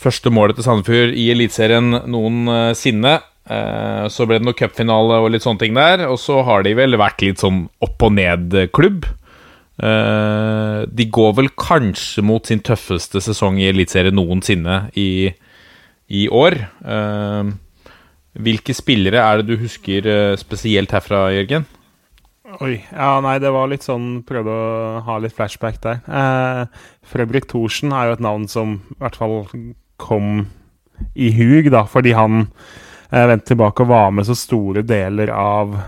første målet til Sandefjord i Eliteserien noensinne. Eh, så ble det noe cupfinale og litt sånne ting der. Og så har de vel vært litt sånn opp og ned-klubb. Eh, de går vel kanskje mot sin tøffeste sesong i Eliteserien noensinne i, i år. Eh, hvilke spillere er det du husker eh, spesielt herfra, Jørgen? Oi. Ja, nei, det var litt sånn Prøvde å ha litt flashback der. Eh, Fredrik Thorsen er jo et navn som i hvert fall kom i hug, da, fordi han eh, vendte tilbake og var med så store deler av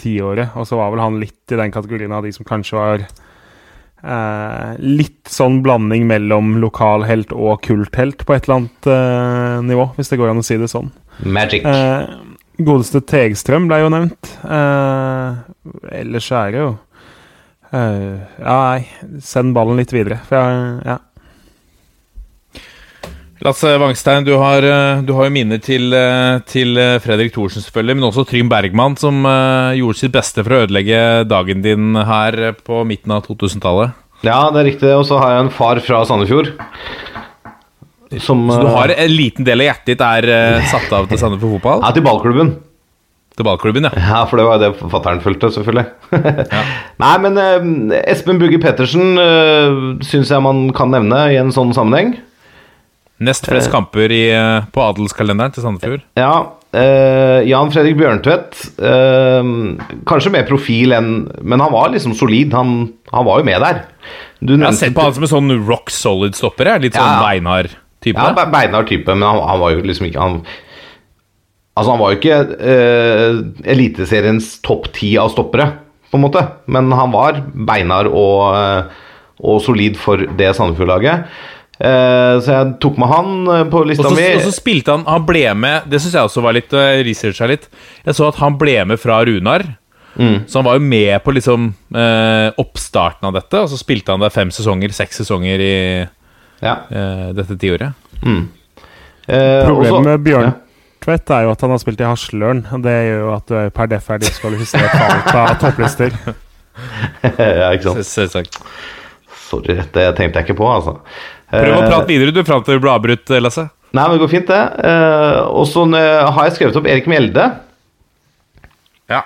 tiåret. Og så var vel han litt i den kategorien av de som kanskje var eh, litt sånn blanding mellom lokalhelt og kulthelt på et eller annet eh, nivå, hvis det går an å si det sånn. Magic. Eh, Godeste Tegstrøm ble jo nevnt. Eh, ellers er det jo eh, Ja, nei, send ballen litt videre. For jeg, ja. Lasse Wangstein, du har, eh, du har jo minner til, eh, til, eh, Fredrik Thorsen, selvfølgelig, men også Trym Bergman, som uh, gjorde sitt beste for å ødelegge dagen din her på midten av 2000-tallet. Ja, det er riktig. Og så har jeg en far fra Sandefjord. Som, så du har en liten del av hjertet ditt er uh, satt av til Sandefjord fotball? Ja, til ballklubben. til ballklubben, ja. Ja, for det var jo det fatter'n fulgte, selvfølgelig. Nei, men uh, Espen Bugge Pettersen uh, syns jeg man kan nevne i en sånn sammenheng. Nest flest kamper i, uh, på adelskalenderen til Sandefjord. Ja. eh, Jan Fredrik Bjørntvedt. eh, kanskje mer profil enn Men han var liksom solid. Han, han var jo med der. Du Jeg har sett på han som en sånn rock solid stopper. Litt sånn Ja. beinhard type. Ja, be- beinhard type, men han, han var jo liksom ikke han, Altså, han var jo ikke uh, Eliteseriens topp ti av stoppere, på en måte. Men han var beinhard og, eh, og solid for det Sandefjord-laget. Uh, så jeg tok med han på lista mi. og så spilte han Han ble med Det syns jeg også var litt uh, researcha litt. Jeg så at han ble med fra Runar. Mm. Så han var jo med på liksom eh, oppstarten av dette, og så spilte han der fem sesonger, seks sesonger i Ja. uh, dette tiåret. Mm. Eh, Problemet også- med Tvedt er jo at han har spilt i Hasløren. og Det gjør jo at du er per def er diskvalifisert fra topplister. ja, ikke sant. Selvsagt. Sorry, det tenkte jeg ikke på, altså. Prøv å Eh, prate videre, du, fram til du blir avbrutt, Lasse. Nei, men det går fint, det. Eh, og så eh, har jeg skrevet opp Erik Mjelde. Ja.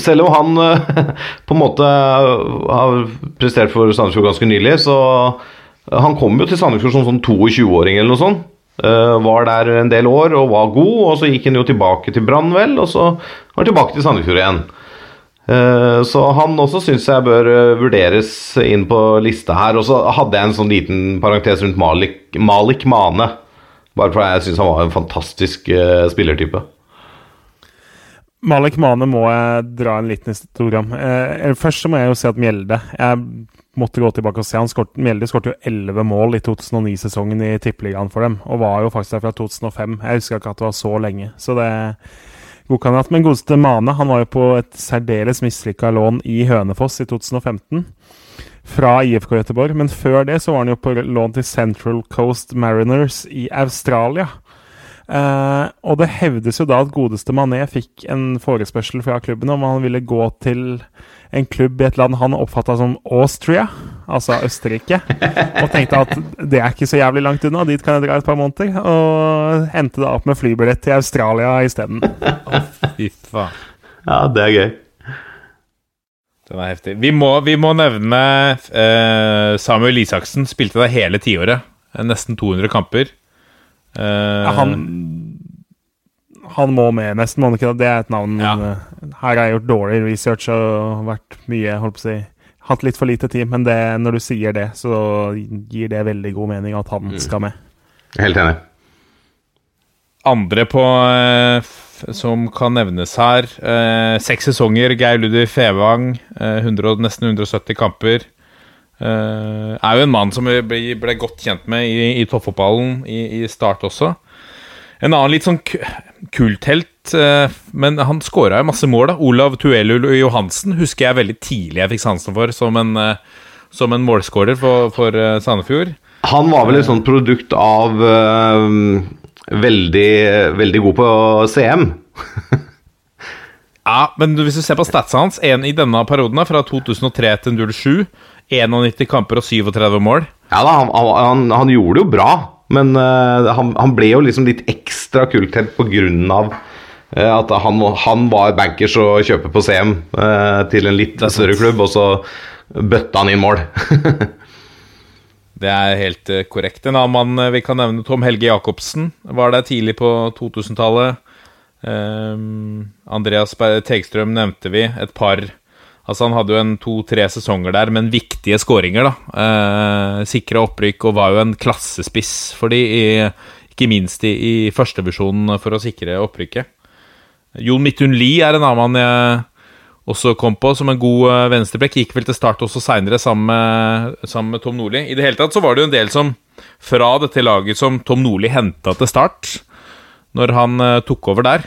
Selv om han eh, på en måte har prestert for Sandefjord ganske nylig, så Han kom jo til Sandefjord som sånn 22-åring eller noe sånt. Eh, var der en del år og var god, og så gikk han jo tilbake til Brann, vel, og så var han tilbake til Sandefjord igjen. Eh, Så han også syns jeg bør eh, vurderes inn på lista her. Og så hadde jeg en sånn liten parentes rundt Malik, Malik Mane. Bare fordi jeg syns han var en fantastisk spillertype. Malik Mane må jeg dra en liten historie om. Først så må jeg jo si at Mjelde Jeg måtte gå tilbake og se. Han skort, Mjelde skåret jo 11 mål i 2009-sesongen i Tippeligaen for dem, og var jo faktisk der fra 2005. Jeg husker ikke at det var så lenge, så det er jeg at. Men godeste Mane han var jo på et særdeles mislykka lån i Hønefoss i 2015. Fra IFK Göteborg, men før det så var han jo på lån til Central Coast Mariners i Australia. Eh, og det hevdes jo da at godeste Mané fikk en forespørsel fra klubben om han ville gå til en klubb i et land han oppfatta som Austria, altså Østerrike, og tenkte at det er ikke så jævlig langt unna, dit kan jeg dra et par måneder, og endte da opp med flybillett til Australia isteden. Fy faen. Ja, det er gøy. Den er heftig. Vi må, vi må nevne eh, Samuel Isaksen. Spilte der hele tiåret. Nesten 200 kamper. Eh, Ja, han, han må med, nesten, må han ikke det? Det er et navn Ja. eh, Her har jeg gjort dårlig research og vært mye, holdt på å si Hatt litt for lite tid, men det, når du sier det, så gir det veldig god mening at han skal med. Helt enig. Andre på eh, som kan nevnes her. Eh, seks sesonger. Geir Ludvig Fevang. Eh, 100, nesten 170 kamper. Eh, er jo en mann som vi ble, ble godt kjent med i, i toppfotballen i, i start også. En annen litt sånn ku- kulthelt, eh, men han skåra jo masse mål. da Olav Tuelu Johansen husker jeg veldig tidlig jeg fikk sansen for som en, eh, som en målskårer for, for eh, Sandefjord. Han var vel et sånt produkt av eh, veldig, veldig god på CM. Ja, men hvis du ser på statsa hans, en i denne perioden, fra 2003 til 07 91 kamper og 37 mål. Ja da, han, han, han gjorde det jo bra, men uh, han, han ble jo liksom litt ekstra kulthelt på Uh, av eh, at han, han var bankers og kjøper på CM uh, til en litt større klubb, og så bøtta han inn mål. Det er helt eh, korrekt. En annen mann eh, vi kan nevne, Tom Helge Jacobsen, var der tidlig på 2000-tallet. Um, Andreas Tegstrøm nevnte vi. Et par Altså Han hadde jo en to-tre sesonger der, men viktige skåringer. da eh, Sikra opprykk og var jo en klassespiss for de, i, ikke minst i, i førstevisjonen for å sikre opprykket. Jon Midthun Lie er en annen mann jeg også kom på som en god uh, venstreblekk. Gikk vel til start også seinere sammen, sammen med Tom Nordli. I det hele tatt så var det jo en del som fra dette laget som Tom Nordli henta til start, når han eh, tok over der.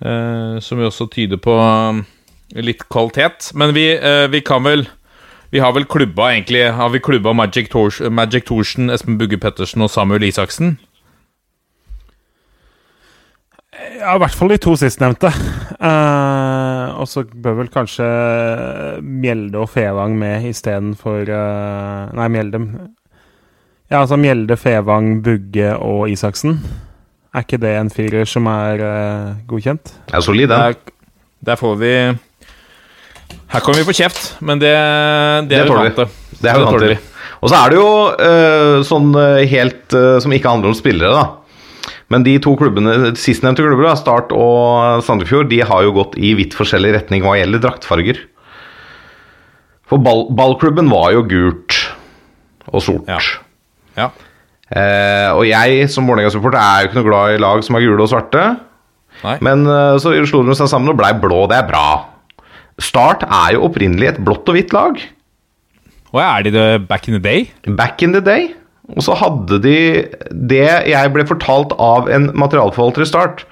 Eh, som jo også tyder på eh, litt kvalitet. Men vi, eh, vi kan vel Vi har vel klubba egentlig Har vi klubba Magic, Tors Magic Thorsen, Espen Bugge Pettersen og Samuel Isaksen? Ja, i hvert fall de to sistnevnte. Uh, og så bør vel kanskje Mjelde og Fevang med istedenfor uh, Nei, Mjelde Ja, altså Mjelde, Fevang, Bugge og Isaksen. Er ikke det en firer som er uh, godkjent? Det er solid, den. Der, der får vi Her kommer vi på kjeft, men det, det, Det er vi vant til. Det er jo vant til. Og så er det jo uh, sånn eh, helt uh, som ikke handler om spillere, da. Men de to klubbene, sistnevnte klubber, Start og Sandefjord, de har jo gått i vidt forskjellig retning hva gjelder draktfarger. For ball, ballklubben var jo gult og sort. Ja. Ja. Uh, og jeg som Vålerenga-supporter er jo ikke noe glad i lag som er gule og svarte. Nei. Men så slo de seg sammen og blei blå. Det er bra. Start er jo opprinnelig et blått og hvitt lag. Og er de det back in the day? Back in the day. Og så hadde de det jeg ble fortalt av en materialforvalter i Start.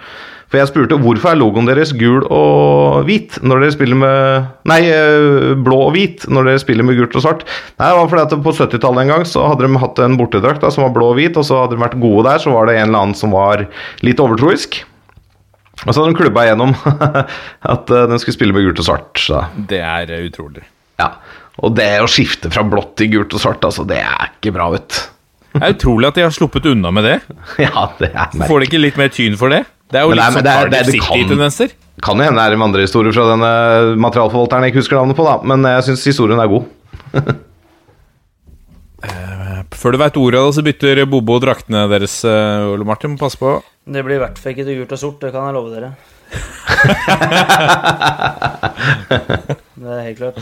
For jeg spurte hvorfor er logoen deres gul og hvit når dere spiller med Nei, eh, blå og hvit når dere spiller med gult og svart. Nei, det var fordi at på 70-tallet en gang så hadde de hatt en bortedrakt da, som var blå og hvit, og så hadde de vært gode der, så var det en eller annen som var litt overtroisk. Og så hadde de klubba igjennom at den de skulle spille med gult og svart. Så. Det er eh, utrolig. Ja. Og det å skifte fra blått til gult og svart, altså, det er ikke bra, vet du. Det er utrolig at de har sluppet unna med det. Ja, det er merkelig. Får de ikke litt mer tyn for det? Det er jo Men litt sånn kan- City-tendenser. Kan jo hende det er en vandrehistorie fra denne materialforvalteren jeg ikke husker navnet på, da. Men jeg syns historien er god. Før du veit ordet av det, så bytter Bobo draktene deres, eh, Ole Martin. Pass på. Det blir i hvert fall ikke til gult og sort, det kan jeg love dere. det er helt klart.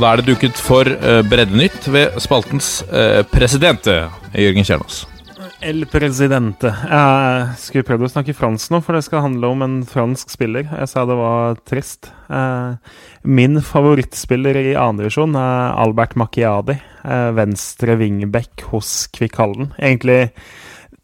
Og da er det duket for uh, Breddenytt ved spaltens eh, president, eh, Jørgen Kjernås. El Presidente. Jeg skulle prøvd å snakke fransk nå, for det skal handle om en fransk spiller. Jeg sa det var trist. Eh, Min favorittspiller i andredivisjon er Albert Macchiadi. eh, Venstre wingback hos Kvikkhallen. Egentlig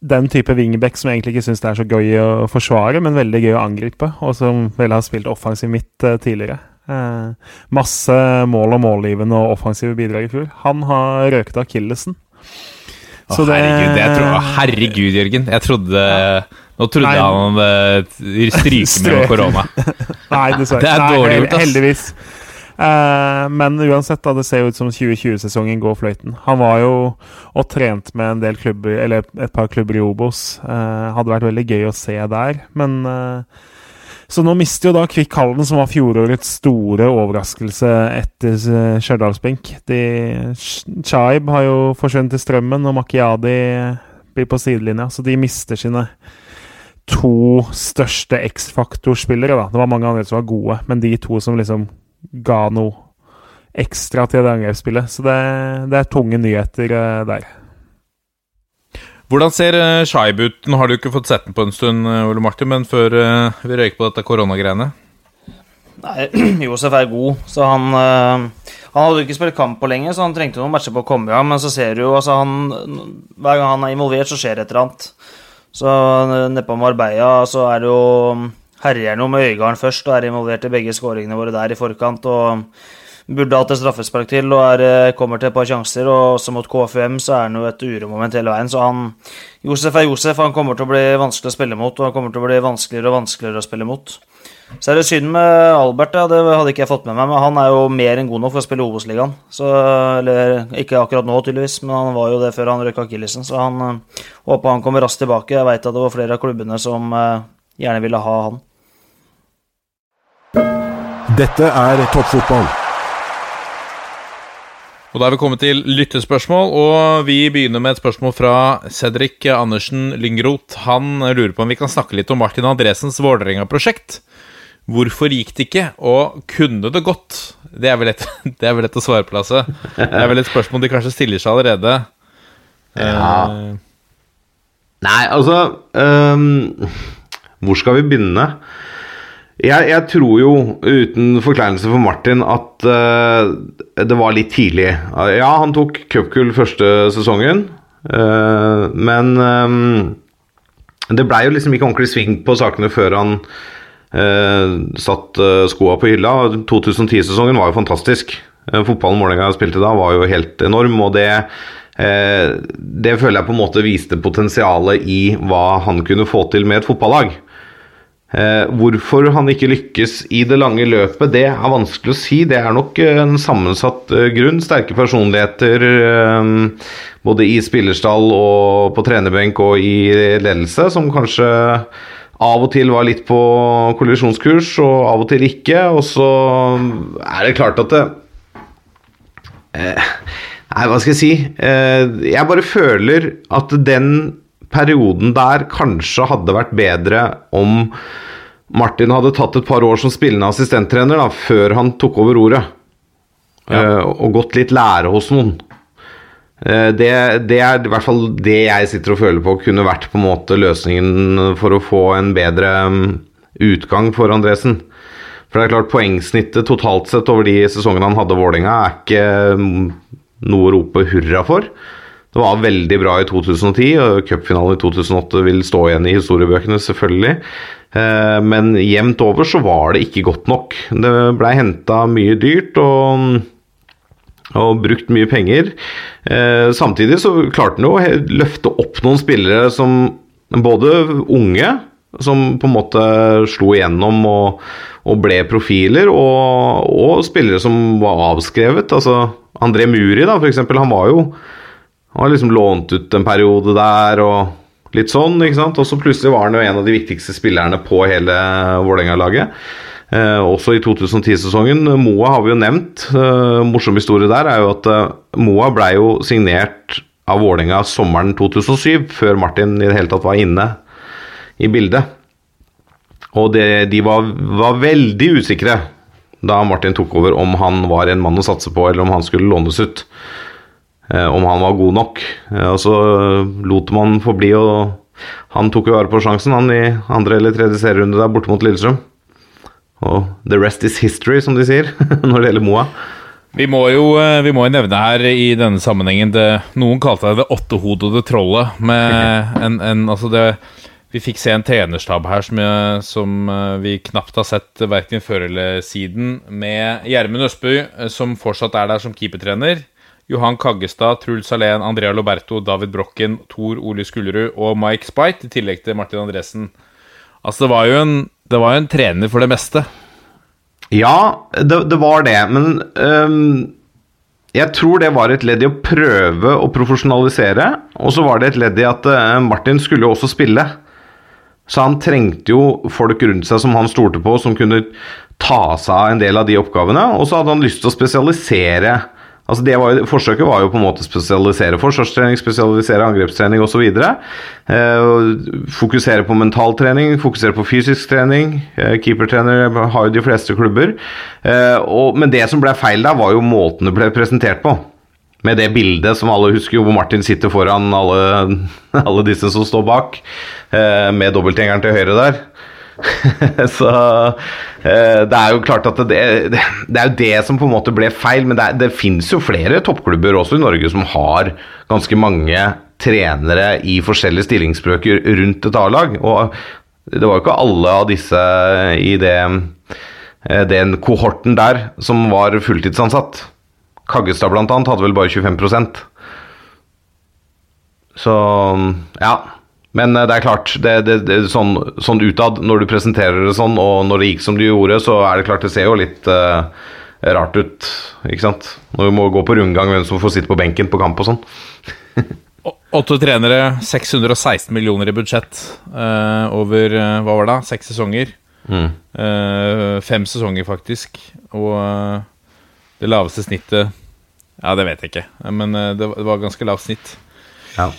den type wingback som jeg egentlig ikke syns det er så gøy å forsvare, men veldig gøy å angripe, og som vel har spilt offensiv midt eh, tidligere. Eh, masse mål og målgivende og offensive bidrag i fjor. Han har røket akillesen. Å, herregud, jeg tror, herregud, Jørgen. Jeg trodde Nå trodde Nei. jeg han stryker med korona. Nei, dessverre. Det er Nei, dårlig gjort, ass. Heldigvis. Uh, men uansett, da, det ser ut som 2020-sesongen går fløyten. Han var jo og trent med en del klubber, eller et par klubber i Obos. Uh, hadde vært veldig gøy å se der, men eh, Så nå mister jo da Kvikk Halden, som var fjorårets store overraskelse etter eh, Stjørdalsblink. Chaib har jo forsvunnet til strømmen, og Makiadi blir på sidelinja, så de mister sine to største X-faktor-spillere. da. Det var mange andre som var gode, men de to som liksom ga noe ekstra til det angrepsspillet. Så det, det er tunge nyheter eh, der. Hvordan ser uh, Shaib ut? Nå har du ikke fått sett den på en stund, eh, Ole Martin, men før eh, vi røyker på dette koronagreiene Nei, Josef er god, så han øh, Han hadde ikke spilt kamp på lenge, så han trengte noen matcher på å komme i gang, men så ser du jo altså han Hver gang han er involvert, så skjer det et eller annet. Så nedpå Marbella så er det jo Herjer noe med Øygarden først, og er involvert i begge skåringene våre der i forkant. og Burde hatt et straffespark til og er, øh, kommer til et par sjanser. Og også mot KFUM så er han jo et uromoment hele veien. Så han Josef er Josef. Han kommer til å bli vanskelig å spille mot, og han kommer til å bli vanskeligere og vanskeligere å spille mot. Så er det synd med Albert, ja, det hadde ikke jeg fått med meg, men han er jo mer enn god nok for å spille Obos-ligaen. Eller ikke akkurat nå, tydeligvis, men han var jo det før han røk akillesen. Så han øh, håper han kommer raskt tilbake. Jeg veit at det var flere av klubbene som øh, gjerne ville ha han. Dette er toppfotball. Og da er vi kommet til lyttespørsmål, og vi begynner med et spørsmål fra Cedric Andersen Lyngroth. Han lurer på om vi kan snakke litt om Martin Andresens Vålerenga-prosjekt. Hvorfor gikk det ikke, og kunne det gått? Det er vel lett, det er vel lett å svare på, Lasse. Det er vel et spørsmål de kanskje stiller seg allerede. Ja. Uh, Nei, altså um, Hvor skal vi begynne? Jeg, jeg tror jo, uten forkleinelse for Martin, at uh, det var litt tidlig. Ja, han tok cupgull første sesongen, uh, men um, det blei jo liksom ikke ordentlig sving på sakene før han uh, satt skoa på hylla. 2010-sesongen var jo fantastisk. Eh, Fotballen Målenga spilte da, var jo helt enorm, og det eh, Det føler jeg på en måte viste potensialet i hva han kunne få til med et fotballag. Eh, hvorfor han ikke lykkes i det lange løpet, det er vanskelig å si. Det er nok eh, en sammensatt eh, grunn. Sterke personligheter eh, både i spillerstall og på trenerbenk og i ledelse, som kanskje av og til var litt på kollisjonskurs, og av og til ikke. Og så er det klart at det eh, Nei, hva skal jeg si? Eh, jeg bare føler at den perioden der kanskje hadde vært bedre om Martin hadde tatt et par år som spillende assistenttrener da, før han tok over roret. Eh, og gått litt lære hos noen. Uh, det, det er i hvert fall det jeg sitter og føler på kunne vært på en måte løsningen for å få en bedre um, utgang for Andresen. For det er klart Poengsnittet totalt sett over de sesongene han hadde Vålerenga, er ikke um, noe å rope hurra for. Det var veldig bra i 2010, og cupfinalen i 2008 vil stå igjen i historiebøkene, selvfølgelig. Eh, Men jevnt over så var det ikke godt nok. Det blei henta mye dyrt og, og brukt mye penger. Eh, Samtidig så klarte han jo løfte opp noen spillere som både unge, som på en måte slo igjennom og, og ble profiler, og, og spillere som var avskrevet. Altså André Muri, da, for eksempel, han var jo han har liksom lånt ut en periode der og litt sånn, ikke sant. Og så plutselig var han jo en av de viktigste spillerne på hele Vålerenga-laget. Eh, også i 2010-sesongen. Moa har vi jo nevnt. Eh, morsom historie der er jo at eh, Moa blei jo signert av Vålerenga sommeren 2007, før Martin i det hele tatt var inne i bildet. Og det, de var, var veldig usikre da Martin tok over om han var en mann å satse på, eller om han skulle lånes ut om han var god nok. Eh, og så lot man forbli, og han tok jo vare på sjansen han i andre eller tredje serierunde der borte mot Lillestrøm. Og the rest is history, som de sier, når det gjelder Moa. Vi må jo eh, vi må nevne her i denne sammenhengen det, Noen kalte det det åttehodede trollet. Med en, en, altså det, vi fikk se en trenerstab her som, jeg, som eh, vi knapt har sett verken før eller siden. Med Gjermund Østby, eh, som fortsatt er der som keepertrener. Johan Kaggestad, Truls Alén, Andrea Loberto, David Brokken, Tor Ole Skullerud og Mike Spite, i tillegg til Martin Andresen. Altså, det var jo en, var jo en trener for det meste. Ja, det, det var det, men um, jeg tror det var et ledd i å prøve å profesjonalisere, og så var det et ledd i at øh, Martin skulle jo også spille. Så han trengte jo folk rundt seg som han stolte på, som kunne ta seg av en del av de oppgavene, og så hadde han lyst til å spesialisere Altså det var jo, forsøket var jo på en måte spesialisere forsvarstrening, spesialisere angrepstrening osv. Eh, fokusere på mentaltrening, fokusere på fysisk trening. Eh, keepertrener har jo de fleste klubber. Eh, men det som ble feil da, var jo måten det ble presentert på. Med det bildet som alle husker, hvor Martin sitter foran alle, alle disse som står bak, eh, med dobbeltgjengeren til høyre der. så eh, det er jo klart at det, det, det er jo det som på en måte ble feil, men det, det finnes jo flere toppklubber også i Norge som har ganske mange trenere i forskjellige stillingsbrøker rundt et A-lag. Og det var jo ikke alle av disse i det, eh, den kohorten der som var fulltidsansatt. Kaggestad annet hadde vel bare 25% Så ja. Men eh, det er klart, det, det, det, sånn, sånn utad, når du presenterer det sånn, og når det gikk som du gjorde, så er det klart det ser jo litt uh, rart ut, ikke sant. Når du må gå på rundgang hvem som får sitte på benken på kamp og sånn. Åtte trenere, 616 millioner i budsjett uh, over uh, hva var det, seks sesonger. Mm. Uh, fem sesonger, faktisk. Og det laveste snittet Ja, det vet jeg ikke, men det, var- det var ganske lavt snitt. Ja.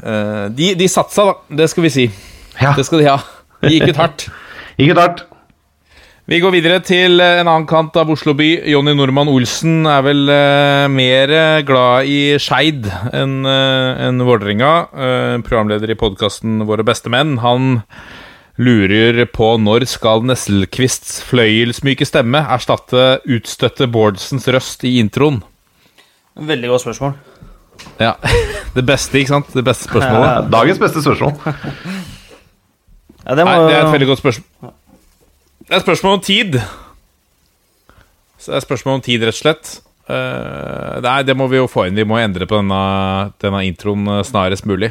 Eh, de, de satsa, da. Det skal vi si. Ja. Det skal de ha. De gikk ut hardt. Ikke hardt. Vi går videre til en annen kant av Oslo by. Jonny Normann Olsen er vel eh, mer glad i Skeid enn eh, enn Vålerenga. Eh, programleder i podkasten Våre beste menn. Han lurer på når skal Nesselquists fløyelsmyke stemme erstatte utstøtte Bårdsens røst i introen? Veldig godt spørsmål. Ja, Det beste, ikke sant? Det beste spørsmålet. Dagens beste spørsmål. Ja, det må, Nei, det er et veldig godt spørsmål. Det er et spørsmål om tid. Så det er et spørsmål om tid, rett og slett. Uh, nei, det må vi jo få inn. Vi må endre på denne, denne introen eh, snarest mulig.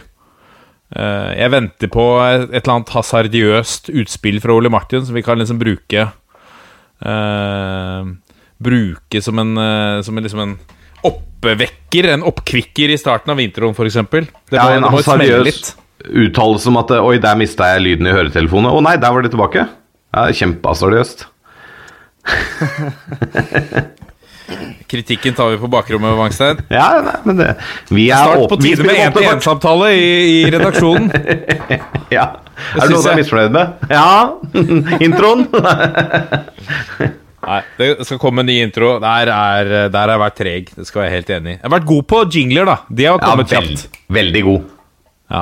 Uh, jeg venter på et, et eller annet hasardiøst utspill fra Ole Martin som vi kan liksom bruke uh, Bruke som en, som en, liksom en oppvekker, en oppkvikker i starten av vinteren, f.eks. Det, må- Ja, en det må smelle litt. uttalelse om at Oi, der mista jeg lyden i høretelefonene. Å nei, der var det tilbake. Ja, Kjempeasardiøst. Kritikken tar vi på bakrommet, Wangstein. Ja, nei, men det Vi er Snart på tide med én-til-én-samtale i, i redaksjonen. Ja. Er det noe du er misfornøyd med? Ja. Introen? Nei, det skal komme en ny intro. Der, er, der har jeg vært treg. Det skal jeg være helt enig i. Jeg har vært god på jingler, da. De har Ja, kommet veld, kjapt. veldig god. Ja.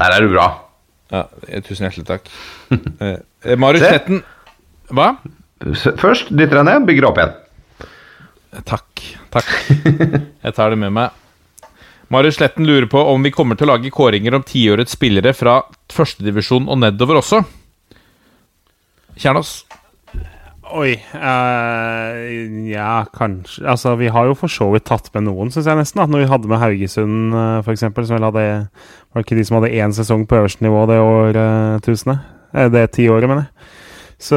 Der er du bra. ja. eh, Tusen hjertelig takk. Eh, eh, Marius Tetten Hva? Først dytter jeg ned, bygger opp igjen. Takk. Takk. Jeg tar det med meg. Marius Sletten lurer på om vi kommer til å lage kåringer om tiårets spillere fra førstedivisjon og nedover også. Kjernås. Oi eh, Ja, kanskje Altså, vi har jo for så vidt tatt med noen, syns jeg nesten. da Når vi hadde med Haugesund, uh, f.eks., som vel hadde Var det ikke de som hadde én sesong på øverste nivå det årtusenet? Uh, det tiåret, mener jeg. Så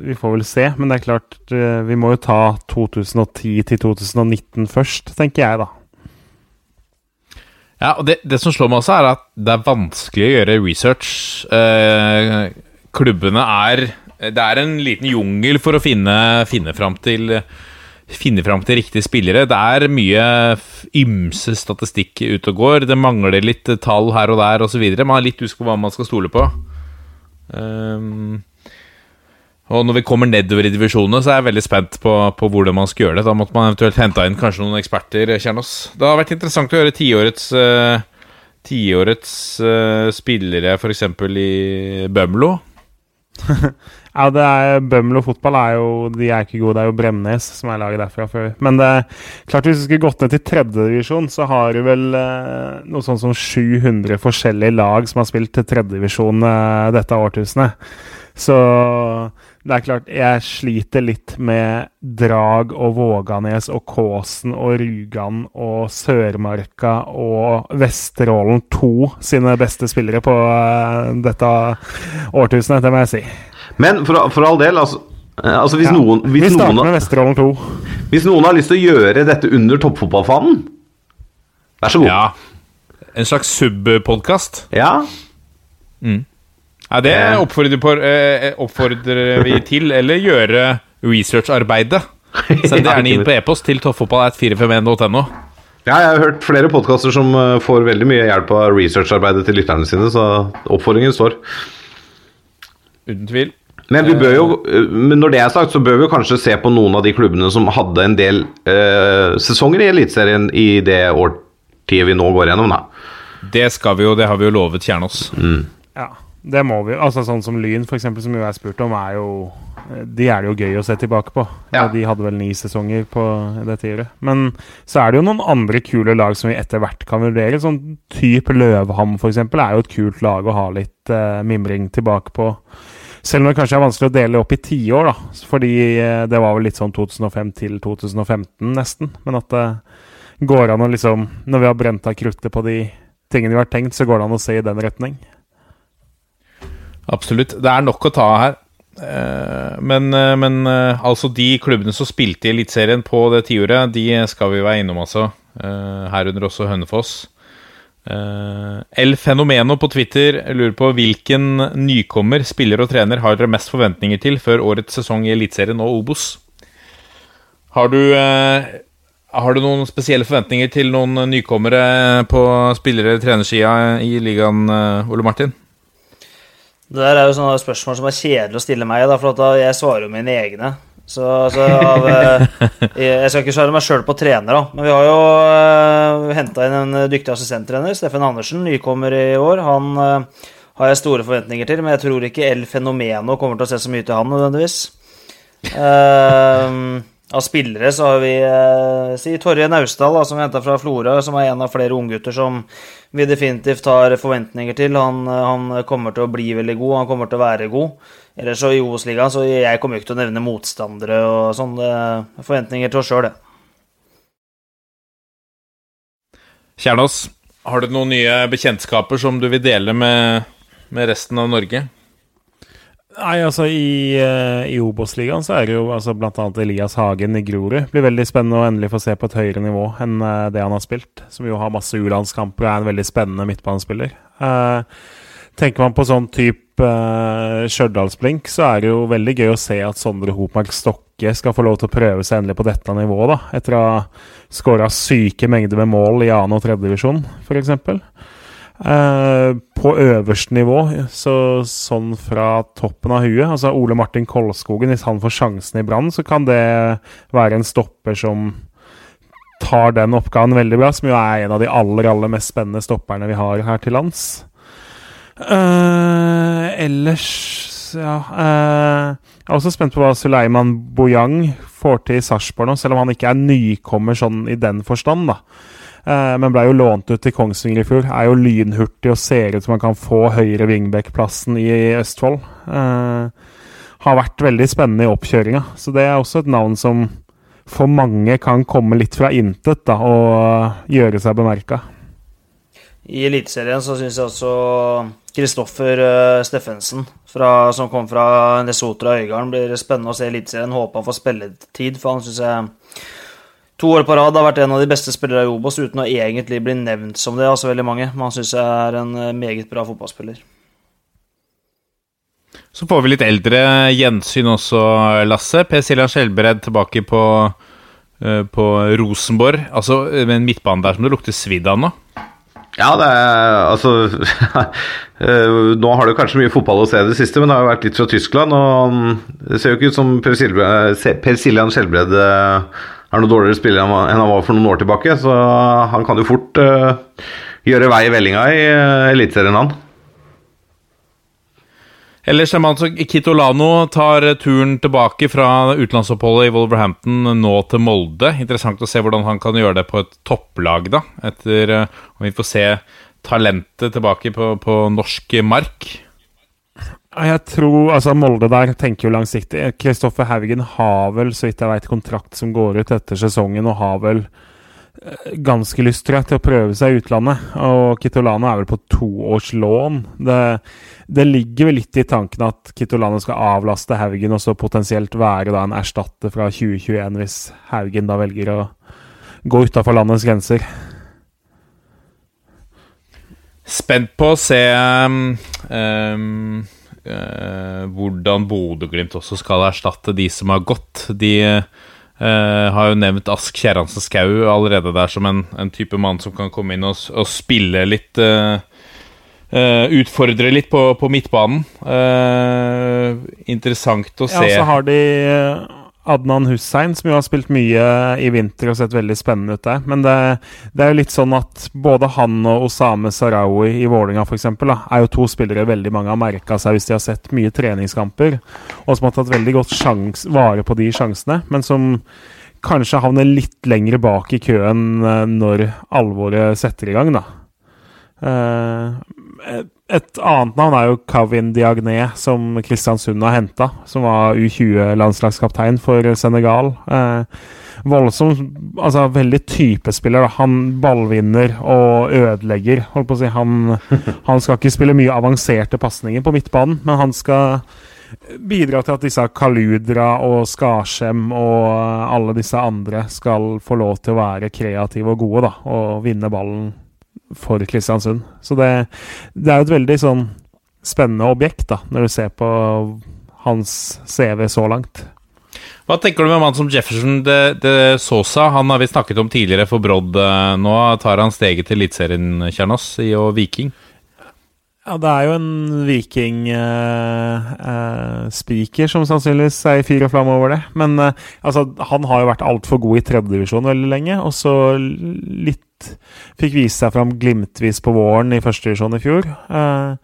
vi får vel se. Men det er klart, eh, vi må jo ta 2010 til 2019 først, tenker jeg, da. Ja, og det, det som slår meg også, er at det er vanskelig å gjøre research. Eh, klubbene er Det er en liten jungel for å finne, finne fram til Finne fram til riktige spillere. Det er mye ymse statistikk ute og går. Det mangler litt tall her og der osv. Man er litt usikker på hva man skal stole på. Um, og når vi kommer nedover i divisjonene, så er jeg veldig spent på, på hvordan man skal gjøre det. Da måtte man eventuelt hente inn kanskje noen eksperter. Kjernås. Det har vært interessant å høre tiårets uh, Tiårets uh, spillere, f.eks. i Bømlo. Ja, det er Bømlo fotball er jo De er ikke gode, det er jo Bremnes som er laget derfra før. Men det klart hvis vi skulle gått ned til tredjedivisjon, så har du vel eh, noe sånn som 700 forskjellige lag som har spilt til tredjedivisjon eh, dette årtusenet. Så det er klart, jeg sliter litt med Drag og Våganes og Kåsen og Rugan og Sørmarka og Vesterålen 2 sine beste spillere på eh, dette årtusenet, det må jeg si. Men for, for all del, altså, eh, altså hvis, Ja. noen, Vi hvis, starter noen, med Vesterålen 2. hvis noen har lyst til å gjøre dette under toppfotballfanen, vær så god. Ja. En slags sub-podkast. Ja. Ja, det Eh. oppfordrer, på, eh, oppfordrer vi til, eller gjøre researcharbeidet. Send det gjerne inn på e-post til toppfotball.451.no. Ja, jeg har hørt flere podkaster som eh, får veldig mye hjelp av researcharbeidet til lytterne sine, så oppfordringen står. Uten tvil. Men vi bør jo, eh, men når det er sagt, så bør vi kanskje se på noen av de klubbene som hadde en del eh, sesonger i Eliteserien i det årtiet vi nå går gjennom, da. Det skal vi jo, det har vi jo lovet Kjernås. Ja, det må vi. Altså Sånn som Lyn, for eksempel, som jo jeg spurt om, er jo De er det jo gøy å se tilbake på. Ja. De hadde vel ni sesonger på det tiåret. Men så er det jo noen andre kule lag som vi etter hvert kan vurdere. Sånn type Løvham, eksempel, er jo et kult lag å ha litt uh, mimring tilbake på. Selv om det kanskje er vanskelig å dele opp i tiår, da. Fordi eh, det var vel litt sånn 2005 til 2015, nesten. Men at det går an å liksom Når vi har brent av kruttet på de tingene vi har tenkt, så går det an å se i den retning. Absolutt. Det er nok å ta her. Eh, Men, eh, men eh, altså de klubbene som spilte i Eliteserien på det tiåret, de skal vi være innom, altså. Herunder også Hønefoss. El Fenomeno på Twitter lurer på hvilken nykommer, spiller og trener har dere mest forventninger til før årets sesong i Eliteserien og Obos? Har du, har du noen spesielle forventninger til noen nykommere på spillere-trenersida i ligaen, Ole Martin? Det der er jo sånne spørsmål som er kjedelig å stille meg, da, for at da, jeg svarer jo mine egne. Så, altså, av, eh, Jeg skal ikke svare meg sjøl på trener, da. Men vi har jo uh, henta inn en dyktig assistenttrener, Steffen Andersen, nykommer i år. Han uh, har jeg store forventninger til, men jeg tror ikke El Fenomeno kommer til å se så mye til han nødvendigvis. Eh, av spillere så har vi eh, si Torje Naustdal, da, som vi henta fra Florø, som er en av flere unggutter som vi definitivt har forventninger til. Han, eh, han kommer til å bli veldig god, han kommer til å være god. Ellers så i Obos-ligaen, så jeg kommer ikke til å nevne motstandere og sånn. Er Forventninger til oss sjøl, det. Kjernås, Har du noen nye bekjentskaper som du vil dele med, med resten av Norge? Nei, altså I, eh, i Obos-ligaen så er det jo altså, bl.a. Elias Hagen i Grorud. Blir veldig spennende å endelig få se på et høyere nivå enn eh, det han har spilt. Som jo har masse U-landskamper og er en veldig spennende midtbanespiller. Eh, tenker man på sånn type uh, Stjørdalsblink, så er det jo veldig gøy å se at Sondre Hopmark Stokke skal få lov til å prøve seg endelig på dette nivået, da. Etter å ha skåra syke mengder med mål i annen og tredjedivisjon, f.eks. Uh, på øverste nivå, så sånn fra toppen av huet Altså Ole Martin Kolskogen, hvis han får sjansen i Brann, så kan det være en stopper som tar den oppgaven veldig bra, som jo er en av de aller, aller mest spennende stopperne vi har her til lands. Uh, ellers ja uh, Jeg er også spent på hva Suleiman Bojang får til i Sarpsborg nå, selv om han ikke er nykommer sånn i den forstand, da. Uh, men ble jo lånt ut til Kongsvinger i fjor. Er jo lynhurtig og ser ut som han kan få høyre wingback-plassen i Østfold. har vært veldig spennende i oppkjøringa, så det er også et navn som for mange kan komme litt fra intet da, og gjøre seg bemerka. I Eliteserien så syns jeg også Kristoffer uh, Steffensen, fra, som kom fra Nesotra og Øygarden, blir spennende å se i Eliteserien. Håper han får spilletid, for han syns jeg to år på rad har vært en av de beste spillere i Obos, uten å egentlig bli nevnt som det, altså veldig mange. Man syns jeg er en eh, meget bra fotballspiller. Så får vi litt eldre gjensyn også, Lasse. Per Siljan Skjelbred tilbake på, uh, på Rosenborg. Altså med en midtbane der som det lukter svidd av nå. Ja, det er altså eh, Nå har det kanskje mye fotball å se i det siste, men det har jo vært litt fra Tyskland. Og mm, det ser jo ikke ut som Per, per Siljan Skjelbred eh, er noe dårligere spiller enn han var for noen år tilbake. Så han kan jo fort uh, gjøre vei i vellinga i uh, Eliteserien, han. Ellers er man så Kitolano tar turen tilbake fra utenlandsoppholdet i Wolverhampton nå til Molde. Interessant å se hvordan han kan gjøre det på et topplag, da. Etter om vi får se talentet tilbake på, på norsk mark. Jeg tror altså Molde der tenker jo langsiktig. Kristoffer Haugen har vel, så vidt jeg vet, kontrakt som går ut etter sesongen, og har vel ganske lyst tror jeg, til å prøve seg i utlandet. Og Kitolano er vel på toårslån. Det, det ligger vel litt i tanken at Kitolano skal avlaste Haugen og så potensielt være da en erstatter fra 2021 hvis Haugen da velger å gå utafor landets grenser. Spent på å se um, uh, hvordan Bodø-Glimt også skal erstatte de som har gått. De eh, har jo nevnt Ask Kjerransen Skau allerede der som en, en, type mann som kan komme inn og, og spille litt uh, uh, Utfordre litt på, på midtbanen. interessant å se. Ja, så har de Adnan Hussein, som jo har spilt mye i vinter og sett veldig spennende ut der. Men det, det er jo litt sånn at både han og Osame Sarawi i Vålinga f.eks. er jo to spillere veldig mange har merka seg hvis de har sett mye treningskamper, og som har tatt veldig godt sjans, vare på de sjansene, men som kanskje havner litt lenger bak i køen eh, når alvoret setter i gang, da. Uh, et annet navn er jo Kavin Diagné, som Kristiansund har henta. Som var U20-landslagskaptein for Senegal. Eh, voldsom Altså veldig typespiller. Han ballvinner og ødelegger, holdt på å si. Han, han skal ikke spille mye avanserte pasninger på midtbanen, men han skal bidra til at disse Kaludra og Skarsem og alle disse andre skal få lov til å være kreative og gode da, og vinne ballen for Kristiansund. Så det, det er jo et veldig sånn spennende objekt, da, når du ser på hans CV så langt. Hva tenker du med mann som Jefferson de, de Sosa? Han har vi snakket om tidligere for Brodd. Nå tar han steget til Eliteserien, Kjernos, og Viking. Ja, det er jo en viking-spiker eh, eh, som sannsynligvis er i fyr og flamme over det. Men eh, altså, han har jo vært altfor god i tredjedivisjon veldig lenge, og så litt Fikk vise seg fram glimtvis på våren i førstedivisjon i fjor. Eh,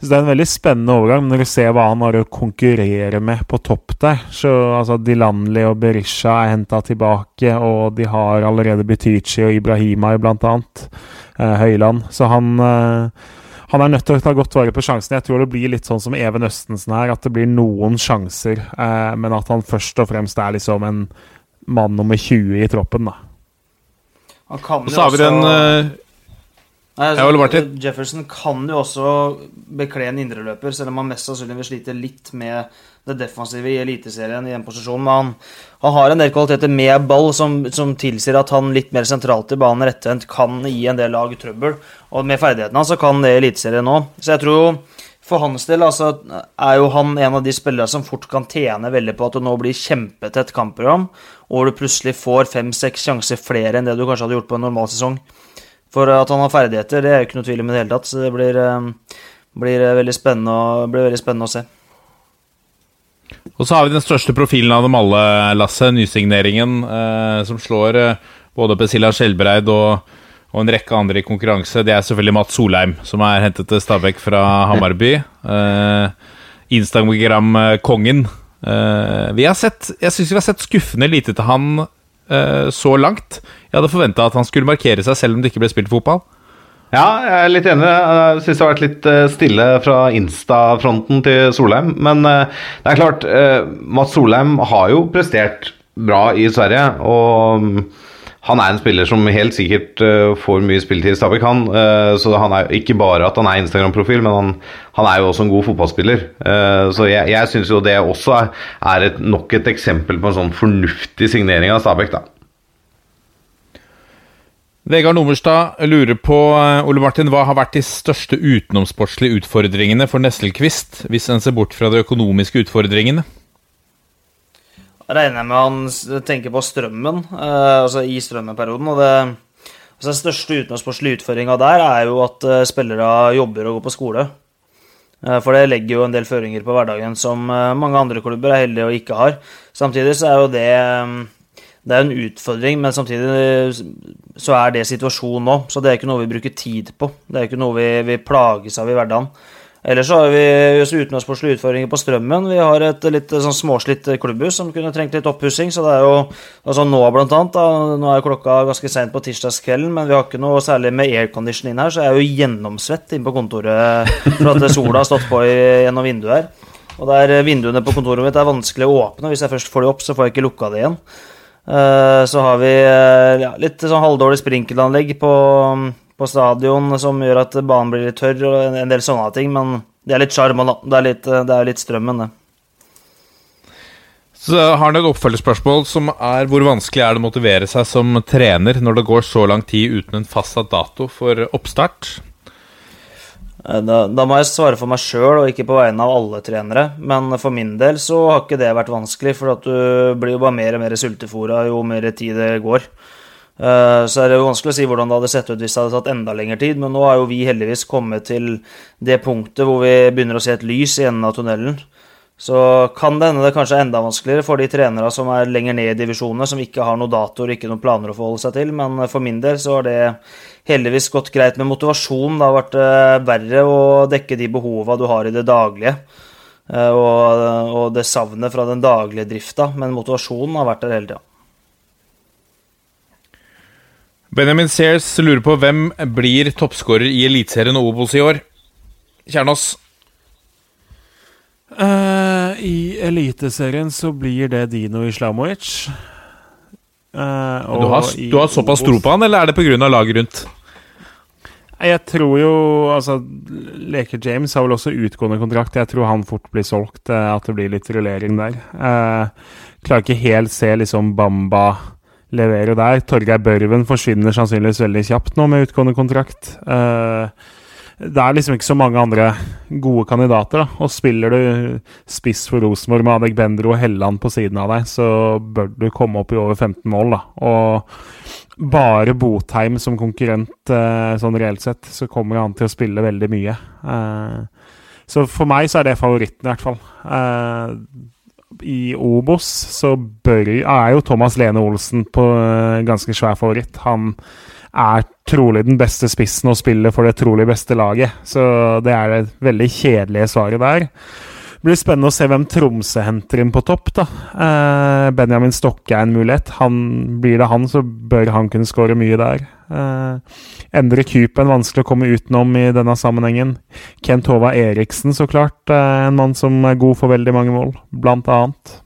så det er en veldig spennende overgang. Når du ser hva han har å konkurrere med på topp der så altså Dilanli og Berisha er henta tilbake, og de har allerede Butichi og Ibrahima blant annet. Eh, Høyland. Så han han er nødt til å ta godt vare på sjansen. Jeg tror det blir litt sånn som Even Østensen her, at det blir noen sjanser, eh, men at han først og fremst er liksom en mann nummer 20 i troppen, da. Han kan og så har vi den uh... Nei, altså? Jefferson kan jo også bekle en indreløper, selv om han mest sannsynlig vil slite litt med det defensive i Eliteserien i den posisjonen. Men han, han har en del kvaliteter med ball som, som tilsier at han litt mer sentralt i banen rettvendt kan gi en del lag trøbbel. Og med ferdighetene hans så kan det Eliteserien nå. Så jeg tror for hans del altså, er jo han en av de spillere som fort kan tjene veldig på at det nå blir kjempetett kampprogram, og du plutselig får fem-seks sjanser flere enn det du kanskje hadde gjort på en normal sesong. For at han har ferdigheter, det er jo ikke noe tvil om i det hele tatt. Så det blir, eh, blir, eh, veldig, spennende blir veldig spennende å se. Og så har vi den største profilen av dem alle, Lasse. Nysigneringen eh, som slår eh, både Pesilla Skjelbreid og, og en rekke andre i konkurranse. Det er selvfølgelig Mats Solheim, som er hentet til Stabæk fra Hamarby. Eh, Instagram-kongen. Eh, vi har sett, jeg syns vi har sett skuffende lite til han eh, så langt. Jeg hadde forventa at han skulle markere seg selv om det ikke ble spilt fotball. Ja, jeg er litt enig. Jeg syns det har vært litt eh, stille fra Insta-fronten til Solheim. Men eh, det er klart, eh, Mats Solheim har jo prestert bra i Sverige. Og mm, han er en spiller som helt sikkert får mye spilletid i Stabæk, han. Så han er ikke bare at han er Instagram-profil, men han, han, er jo også en god fotballspiller. Så jeg, jeg syns jo det også er et, nok et eksempel på en sånn fornuftig signering av Stabæk, da. Vegard Nomerstad lurer på eh, Ole Martin, hva har vært de største utenomsportslige utfordringene for Nesselquist, hvis en ser bort fra de økonomiske utfordringene? Jeg regner med han tenker på strømmen, eh, altså i strømmeperioden. og det altså Den største utenlandssportslige utfordringa der er jo at eh, spillere jobber og går på skole. For det legger jo en del føringer på hverdagen som mange andre klubber er heldige og ikke har. Samtidig så er jo det det er en utfordring, men samtidig så er det situasjonen nå. Så det er ikke noe vi bruker tid på. Det er ikke noe vi, vi plages av i hverdagen. Ellers så har vi også utenlandssportslige utfordringer på Strømmen. Vi har et litt sånn småslitt klubbhus som kunne trengt litt oppussing. Så det er jo altså nå blant annet, da, nå er klokka ganske seint på tirsdagskvelden, men vi har ikke noe særlig med aircondition inn her, så jeg er jo gjennomsvett inne på kontoret for at sola har stått på gjennom vinduet her. Og der vinduene på kontoret mitt er vanskelig å åpne. Hvis jeg først får de opp, så får jeg ikke lukka det igjen. Eh, Så har vi eh, ja, litt sånn halvdårlig sprinkelanlegg på, på stadion som gjør at banen blir litt tørr og en- del sånne ting, men det er litt sjarm, da. Det er litt, eh, det er litt strømmen, det. Så har han et oppfølgingsspørsmål som er hvor vanskelig er det å motivere seg som trener når det går så lang tid uten en fastsatt dato for oppstart? Eh, Da, da må jeg svare for meg sjøl og ikke på vegne av alle trenere. Men for min del så har ikke det vært vanskelig, for at du blir jo bare mer og mer sultefòra jo mer tid det går. Eh, Så er det jo vanskelig å si hvordan det hadde sett ut hvis det hadde tatt enda lengre tid, men nå har jo vi heldigvis kommet til det punktet hvor vi begynner å se et lys i enden av tunnelen. Så kan det hende det kanskje er enda vanskeligere for de trenere som er lenger ned i divisjonene, som ikke har noen datoer, ikke noen planer å forholde seg til, men for min del så har det heldigvis gått greit med motivasjon. Det har vært eh, verre å dekke de behova du har i det daglige, eh, og, og det savnet fra den daglige drifta, men motivasjonen har vært der hele tida. Benjamin Sears lurer på hvem blir toppskårer i Eliteserien og Obos i år? Kjernås. Eh, I Eliteserien så blir det Dino Islamovic. Eh, Du har, du har såpass tro på han, eller er det pga. laget rundt? Jeg tror jo Altså, Leke James har vel også utgående kontrakt. Jeg tror han fort blir solgt. eh, At det blir litt rullering der. Uh, klarer ikke helt se liksom Bamba levere der. Torgeir Børven forsvinner sannsynligvis veldig kjapt nå med utgående kontrakt. Eh, det er liksom ikke så mange andre gode kandidater. da Og spiller du spiss for Rosenborg med Adek Bendro og Helland på siden av deg, så bør du komme opp i over 15 mål. da Og bare Botheim som konkurrent, eh, sånn reelt sett, så kommer han til å spille veldig mye. Eh, så for meg så er det favoritten, i hvert fall. Eh, I Obos så bør, er jo Thomas Lene Olsen på ganske svær favoritt. Han er trolig den beste spissen og spiller for det trolig beste laget. Så det er det veldig kjedelige svaret der. Det blir spennende å se hvem Tromsø henter inn på topp. da. Eh, Benjamin Stokke er en mulighet. Han, blir det han, så bør han kunne skåre mye der. Eh, Endre Kupen vanskelig å komme utenom i denne sammenhengen. Kent Hova Eriksen, så klart. Eh, en mann som er god for veldig mange mål, blant annet.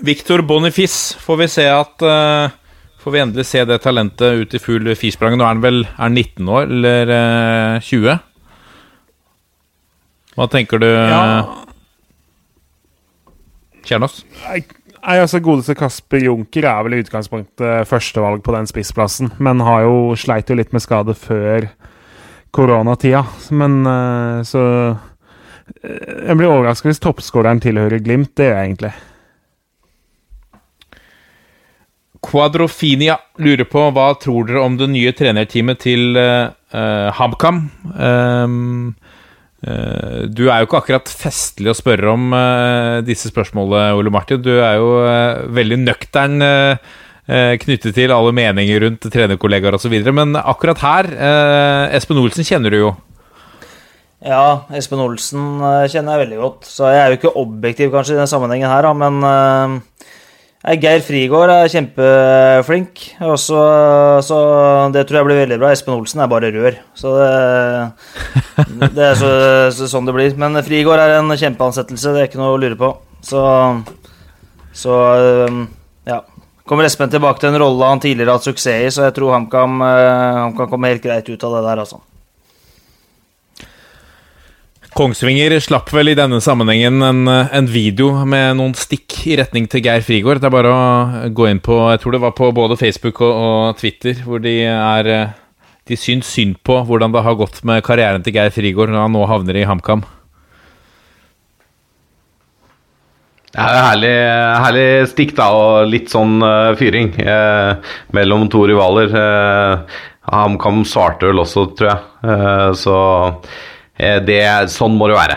Victor Bonifis får vi se at eh, Får vi endelig se det talentet ut i full firsprang? Nå er han vel er han 19 år, eller eh, 20? Hva tenker du, Ja. Kjernås? Nei, altså Godeste Kasper Junker er vel i utgangspunktet førstevalg på den spissplassen, men har jo sleit jo litt med skade før koronatida. Men eh, så eh, Jeg blir overraska hvis toppskåreren tilhører Glimt. Det gjør jeg egentlig. Quadrofinia lurer på hva tror dere om det nye trenerteamet til uh, HamKam? Um, uh, du er jo ikke akkurat festlig å spørre om uh, disse spørsmålene, Ole Martin. Du er jo veldig nøktern knyttet til alle meninger rundt trenerkollegaer osv. Men akkurat her, Espen Olsen kjenner du jo. Ja, Espen Olsen kjenner jeg veldig godt. Så jeg er jo ikke objektiv kanskje i den sammenhengen her, da, men Geir Frigård er kjempeflink. Også, så, det tror jeg blir veldig bra. Espen Olsen er bare rør. Så det, det er så, så, sånn det blir. Men Frigård er en kjempeansettelse, det er ikke noe å lure på. Så, så eh, ja. Kommer Espen tilbake til en rolle han tidligere har hatt suksess i, så jeg tror han kan, eh, komme helt greit ut av det der, altså. Kongsvinger slapp vel i denne sammenhengen en, en video med noen stikk i retning til Geir Frigård. Det er bare å gå inn på Jeg tror det var på både Facebook og, og Twitter, hvor de er De syns synd på hvordan det har gått med karrieren til Geir Frigård når han nå havner i HamKam. Det er herlig, herlig stikk, da, og litt sånn uh, fyring eh, mellom to rivaler. Eh, HamKam svarte vel også, tror jeg. Eh, så det, sånn må det være.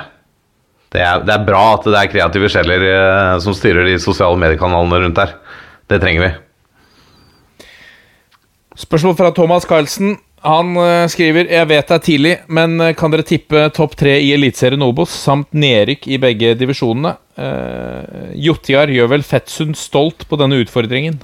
Det er, det er bra at det er kreative sjeler eh, som styrer de sosiale mediekanalene rundt her. Det trenger vi. Spørsmål fra Thomas Carlsen. Han eh, skriver Jeg vet det er tidlig, men eh, kan dere tippe topp tre i Eliteserien Obos samt nedrykk i begge divisjonene? Uh, Jotjar gjør vel Fettsund stolt på denne utfordringen?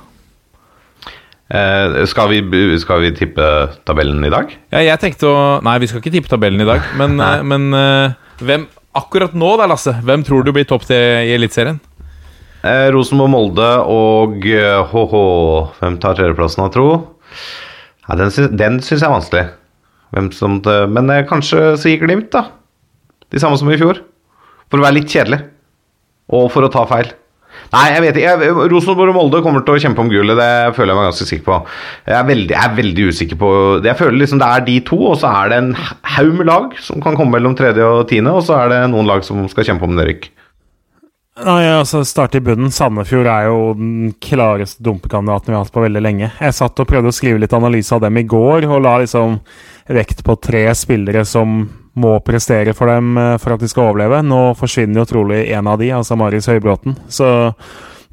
Eh, skal, vi, skal vi tippe tabellen i dag? Ja, jeg tenkte å Nei, vi skal ikke tippe tabellen i dag, men, eh, men eh, hvem Akkurat nå da, Lasse, hvem tror du blir topp til i Eliteserien? Eh, Rosenborg-Molde og eh, HH Hvem tar tredjeplassen, tro? Ja, den syns, den syns jeg er vanskelig. Hvem som men kanskje gir Glimt, da. De samme som i fjor. For å være litt kjedelig. Og for å ta feil. Nei, jeg vet ikke. Rosenborg og Molde kommer til å kjempe om gullet. Det føler jeg meg ganske sikker på. Jeg er veldig, jeg er veldig usikker på Jeg føler liksom det er de to, og så er det en haug med lag som kan komme mellom tredje og tiende, og så er det noen lag som skal kjempe om nedrykk. Nei, altså Starte i bunnen. Sandefjord er jo den klareste dumpekandidaten vi har hatt på veldig lenge. Jeg satt og prøvde å skrive litt analyse av dem i går, og la liksom vekt på tre spillere som må prestere for dem eh, for at de skal overleve. Nå forsvinner jo trolig en av de, altså Marius Høybråten. Så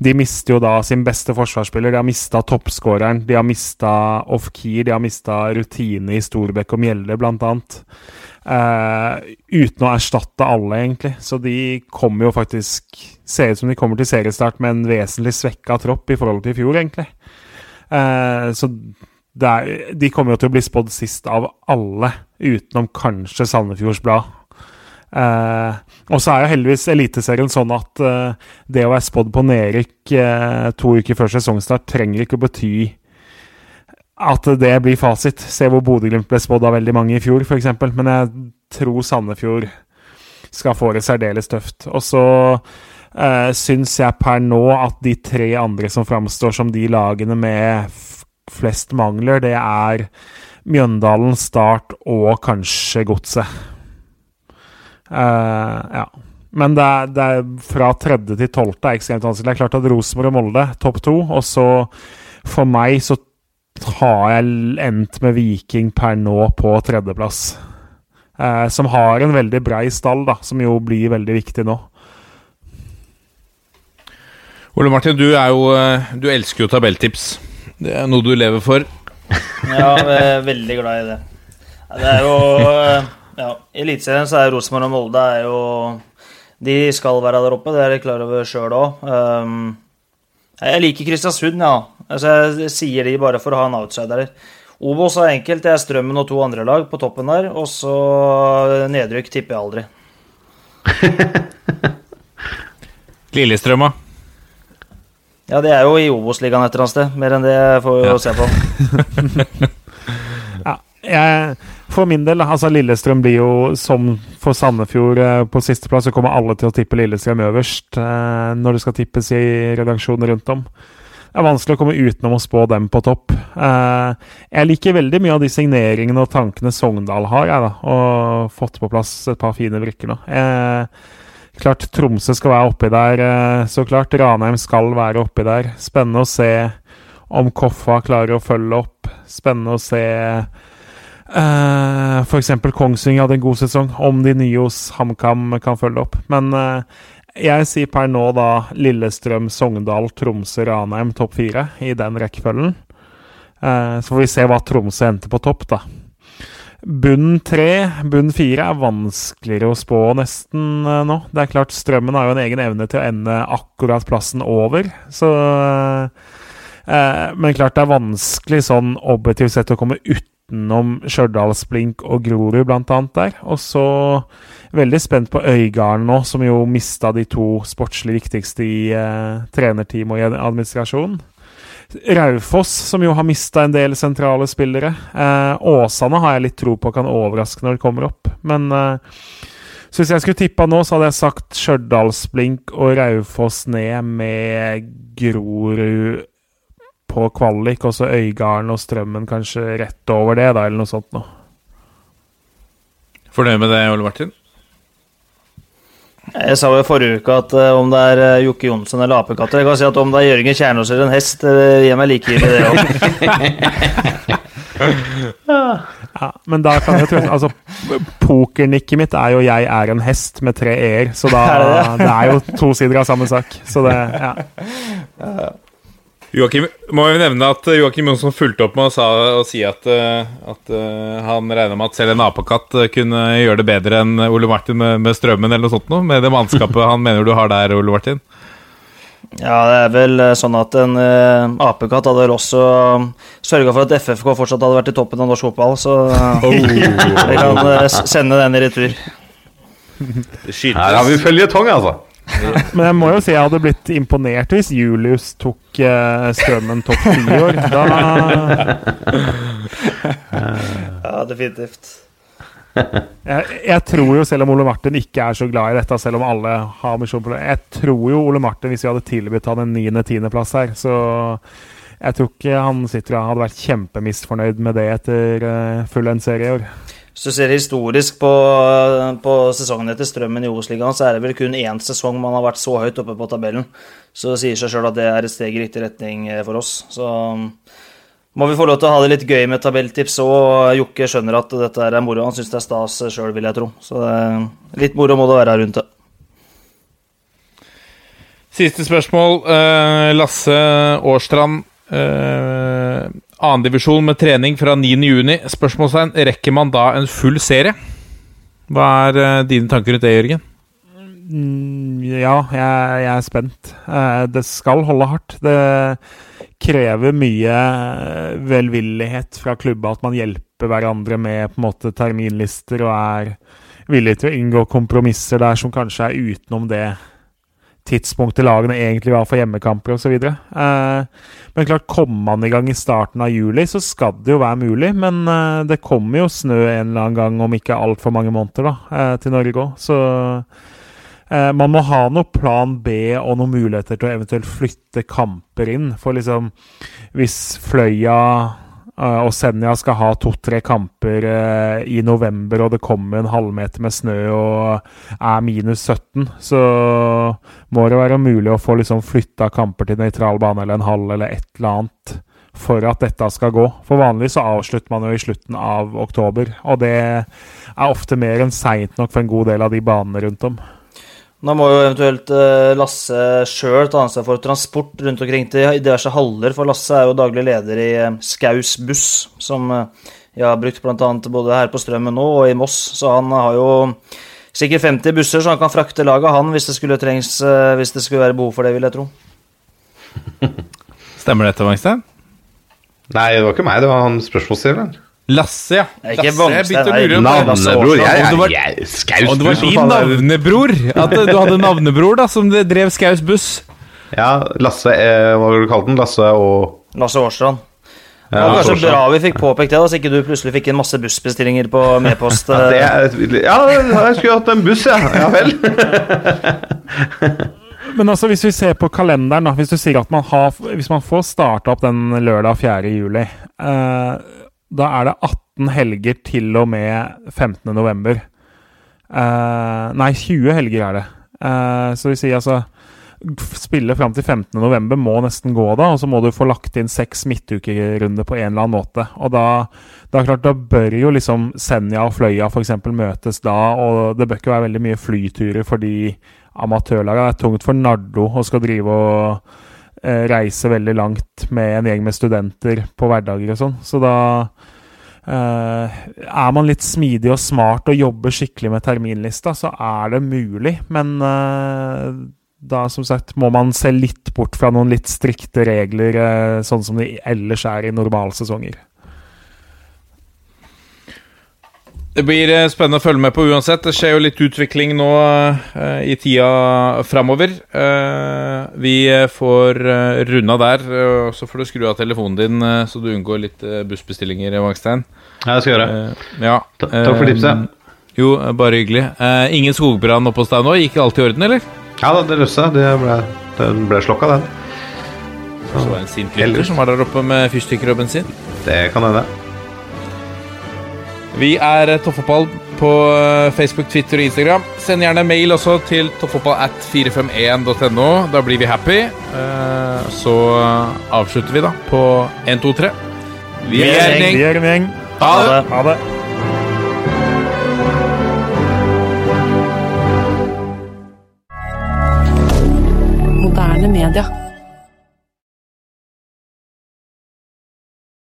de mister jo da sin beste forsvarsspiller. De har mista toppskåreren, de har mista off-keer, de har mista rutine i Storbekk og Mjelde, blant annet. Eh, uten å erstatte alle, egentlig. Så de kommer jo faktisk Ser ut som de kommer til seriestart med en vesentlig svekka tropp i forhold til i fjor, egentlig. Eh, så er, de kommer jo til å bli spådd sist av alle, utenom kanskje Sandefjords Blad. Eh, og så er jo heldigvis Eliteserien sånn at eh, det å være spådd på nedrykk eh, to uker før sesongstart trenger ikke å bety at det blir fasit. Se hvor Bodø-Glimt ble spådd av veldig mange i fjor, f.eks. Men jeg tror Sandefjord skal få det særdeles tøft. Og så eh, syns jeg per nå at de tre andre som framstår som de lagene med flest mangler, det er Mjøndalen, Start og kanskje Godset. Uh, ja. Men det er, det er fra tredje til tolvte er ekstremt vanskelig. Det er klart at Rosenborg og Molde, topp to. Og så, for meg, så har jeg endt med Viking per nå på tredjeplass. Eh, som har en veldig brei stall, da, som jo blir veldig viktig nå. Ole Martin, du er jo eh, Du elsker jo tabelltips. Det er noe du lever for. Ja, jeg er veldig glad i det. Det er jo Ja, i Eliteserien så er Rosenborg og Molde er jo De skal være der oppe, det er de klar over sjøl òg. Um, jeg liker Kristiansund, ja. Altså, jeg sier de bare for å ha en outsider. Obos er enkelt. Det er Strømmen og to andre lag på toppen der. Og så nedrykk tipper jeg aldri. Lillestrøm, da? Ja, det er jo i Obos-ligaen et eller annet sted. Mer enn det får vi jo se på. Ja, jeg, for min del, altså Lillestrøm blir jo som for Sandefjord eh, på sisteplass, så kommer alle til å tippe Lillestrøm øverst eh, når det skal tippes i redaksjoner rundt om. Det er vanskelig å komme utenom å spå dem på topp. Eh, jeg liker veldig mye av de signeringene og tankene Sogndal har, jeg da, og fått på plass et par fine brikker nå. Eh, klart Tromsø skal være oppi der, eh, så klart. Ranheim skal være oppi der. Spennende å se om Koffa klarer å følge opp. Spennende å se Uh, F.eks. Kongsvinger hadde en god sesong. Om de nye hos HamKam kan følge opp. Men uh, jeg sier per nå da Lillestrøm, Sogndal, Tromsø, Ranheim topp fire i den rekkefølgen. Uh, så får vi se hva Tromsø endte på topp, da. Bunn tre, bunn fire er vanskeligere å spå nesten nå. Det er klart Strømmen har jo en egen evne til å ende akkurat plassen over, så Men klart det er vanskelig sånn objektivt sett å komme utenom Stjørdalsblink og Grorud bl.a. der. Og så veldig spent på Øygarden nå, som jo mista de to sportslig viktigste i eh, trenerteam og i administrasjon. Raufoss, som jo har mista en del sentrale spillere. Eh, Åsane har jeg litt tro på kan overraske når det kommer opp. Men eh, så hvis jeg skulle tippa nå, så hadde jeg sagt Stjørdalsblink og Raufoss ned med Grorud på kvalik, og så Øygarden og Strømmen kanskje rett over det, da, eller noe sånt noe. Fornøyd med det, Ole Martin? Jeg sa jo i forrige uke at uh, om det er uh, Jokke Johnsen eller apekatter Jeg kan si at om det er Jørgen Kjernås eller en hest, uh, gir meg likegyldig det òg. ja, men da kan jeg tro Altså, pokernikket mitt er jo 'jeg er en hest' med tre e-er, så da er det, det? det, er jo to sider av samme sak. Så det, ja. Joachim, må vi nevne at Joakim Jonsson fulgte opp med å, sa, å si at, eh, at uh, han regna med at selv en apekatt eh, kunne gjøre det bedre enn Ole Martin med, med strømmen, eller noe sånt noe, med det mannskapet han mener du har der, Ole Martin? Ja, det er vel sånn at en uh, apekatt hadde vel også uh, sørga for at FFK fortsatt hadde vært i toppen av norsk fotball, så uh, oh. vi kan sende den i retur. Her har vi føljetong, altså. Men jeg må jo si jeg hadde blitt imponert hvis Julius tok uh, strømmen topp ti i år. Da Ja, definitivt. Jeg, jeg, tror jo, selv om Ole Martin ikke er så glad i dette, selv om alle har misjon på det Jeg tror jo Ole Martin, hvis vi hadde tilbudt han en niende-tiendeplass her, så jeg tror ikke han sitter og hadde vært kjempemisfornøyd med det etter uh, full en serie i år. Hvis du ser historisk på, på sesongen etter Strømmen i Obos-ligaen, så er det vel kun én sesong man har vært så høyt oppe på tabellen. Så det sier seg sjøl at det er et steg i riktig retning eh, for oss. Så um, må vi få lov til å ha det litt gøy med tabelltips òg. Jokke skjønner at dette er moro. Han syns det er stas sjøl, vil jeg tro. Så litt moro må det være rundt det. Siste spørsmål. Eh, Lasse Årstrand. Annendivisjon med trening fra 9.6. Spørsmålstegn. Rekker man da en full serie? Hva er uh, dine tanker rundt det, Jørgen? Mm, ja, jeg, jeg, er spent. Uh, det skal holde hardt. Det krever mye eh, velvillighet fra klubba at man hjelper hverandre med på en måte terminlister og er villig til å inngå kompromisser der som kanskje er utenom det tidspunktet lagene egentlig var for hjemmekamper osv. Eh, men klart, kommer man i gang i starten av juli, så skal det jo være mulig. Men eh, det kommer jo snø en eller annen gang om ikke altfor mange måneder da, eh, til Norge òg. Så eh, man må ha noe plan B og noen muligheter til å eventuelt flytte kamper inn. For liksom, hvis Fløya og Senja skal ha to-tre kamper uh, i november, og det kommer en halvmeter med snø og er minus 17, så må det være mulig å få liksom flytta kamper til nøytral bane eller en halv eller et eller annet for at dette skal gå. For vanlig så avslutter man jo i slutten av oktober, og det er ofte mer enn seint nok for en god del av de banene rundt om. Da må jo eventuelt eh, Lasse sjøl ta ansvar for transport rundt omkring til diverse haller, for Lasse er jo daglig leder i eh, Skaus buss, som eh, jeg har brukt bl.a. både her på Strømmen nå og i Moss. Så han har jo sikkert 50 busser, så han kan frakte laget, han, hvis det skulle trengs, hvis det skulle være behov for det, vil jeg tro. Stemmer dette, Wangstein? Nei, det var ikke meg, det var han spørsmålsstilleren. Lasse, ja. Ikke Lasse, jeg begynte å lure på Navnebror. Jeg, jeg, jeg, Skaus Og det var din navnebror! At du hadde navnebror da som drev Skaus buss. Ja, Lasse eh, Hva var det du kalte den? Lasse og Lasse Årstrand. Det var kanskje Årstrand. bra vi fikk påpekt det, da, så ikke du plutselig fikk en masse bussbestillinger på medpost. Ja, det er, ja, jeg skulle hatt en buss, ja. Ja vel. Men altså, hvis vi ser på kalenderen, da, hvis du sier at man har Hvis man får starta opp den lørdag 4. juli, eh, da er det 18 helger til og med 15. november. Eh, nei, 20 helger er det. Eh, så vi sier altså Spille fram til 15. november må nesten gå, da, og så må du få lagt inn seks midtukerunder på en eller annen måte. Og da, da, klart, da bør jo liksom Senja og Fløya f.eks. møtes da, og det bør ikke være veldig mye flyturer for de er tungt for Nardo å skal drive og reise veldig langt med en gjeng med studenter på hverdager og sånn. Så da eh, er man litt smidig og smart og jobber skikkelig med terminlista, så er det mulig. Men eh, da som sagt må man se litt bort fra noen litt strikte regler, eh, sånn som de ellers er i normalsesonger. Det blir eh, spennende å følge med på uansett. Det skjer jo litt utvikling nå uh, i tida framover. Uh, vi får uh, runda der, og så får du skru av telefonen din, så du unngår litt bussbestillinger, Vangstein. Ja, det skal jeg gjøre. Ja. Ta- takk for tipset. Jo, bare hyggelig. Ingen skogbrann oppe hos deg nå? Gikk alt i orden, eller? Ja da, det løste seg. Den ble slokka, den. Så var det en sint lytter som var der oppe med fyrstikker og bensin. Det kan hende. Vi er eh, Toppfotball på eh, Facebook, Twitter og Instagram. Send gjerne mail også til toppfotball at 451.no. Da blir vi happy. Eh, Så avslutter vi da på 1, 2, 3. Vi er en Vi gjeng. er en gjeng. Ha det! Ha det. Moderne media.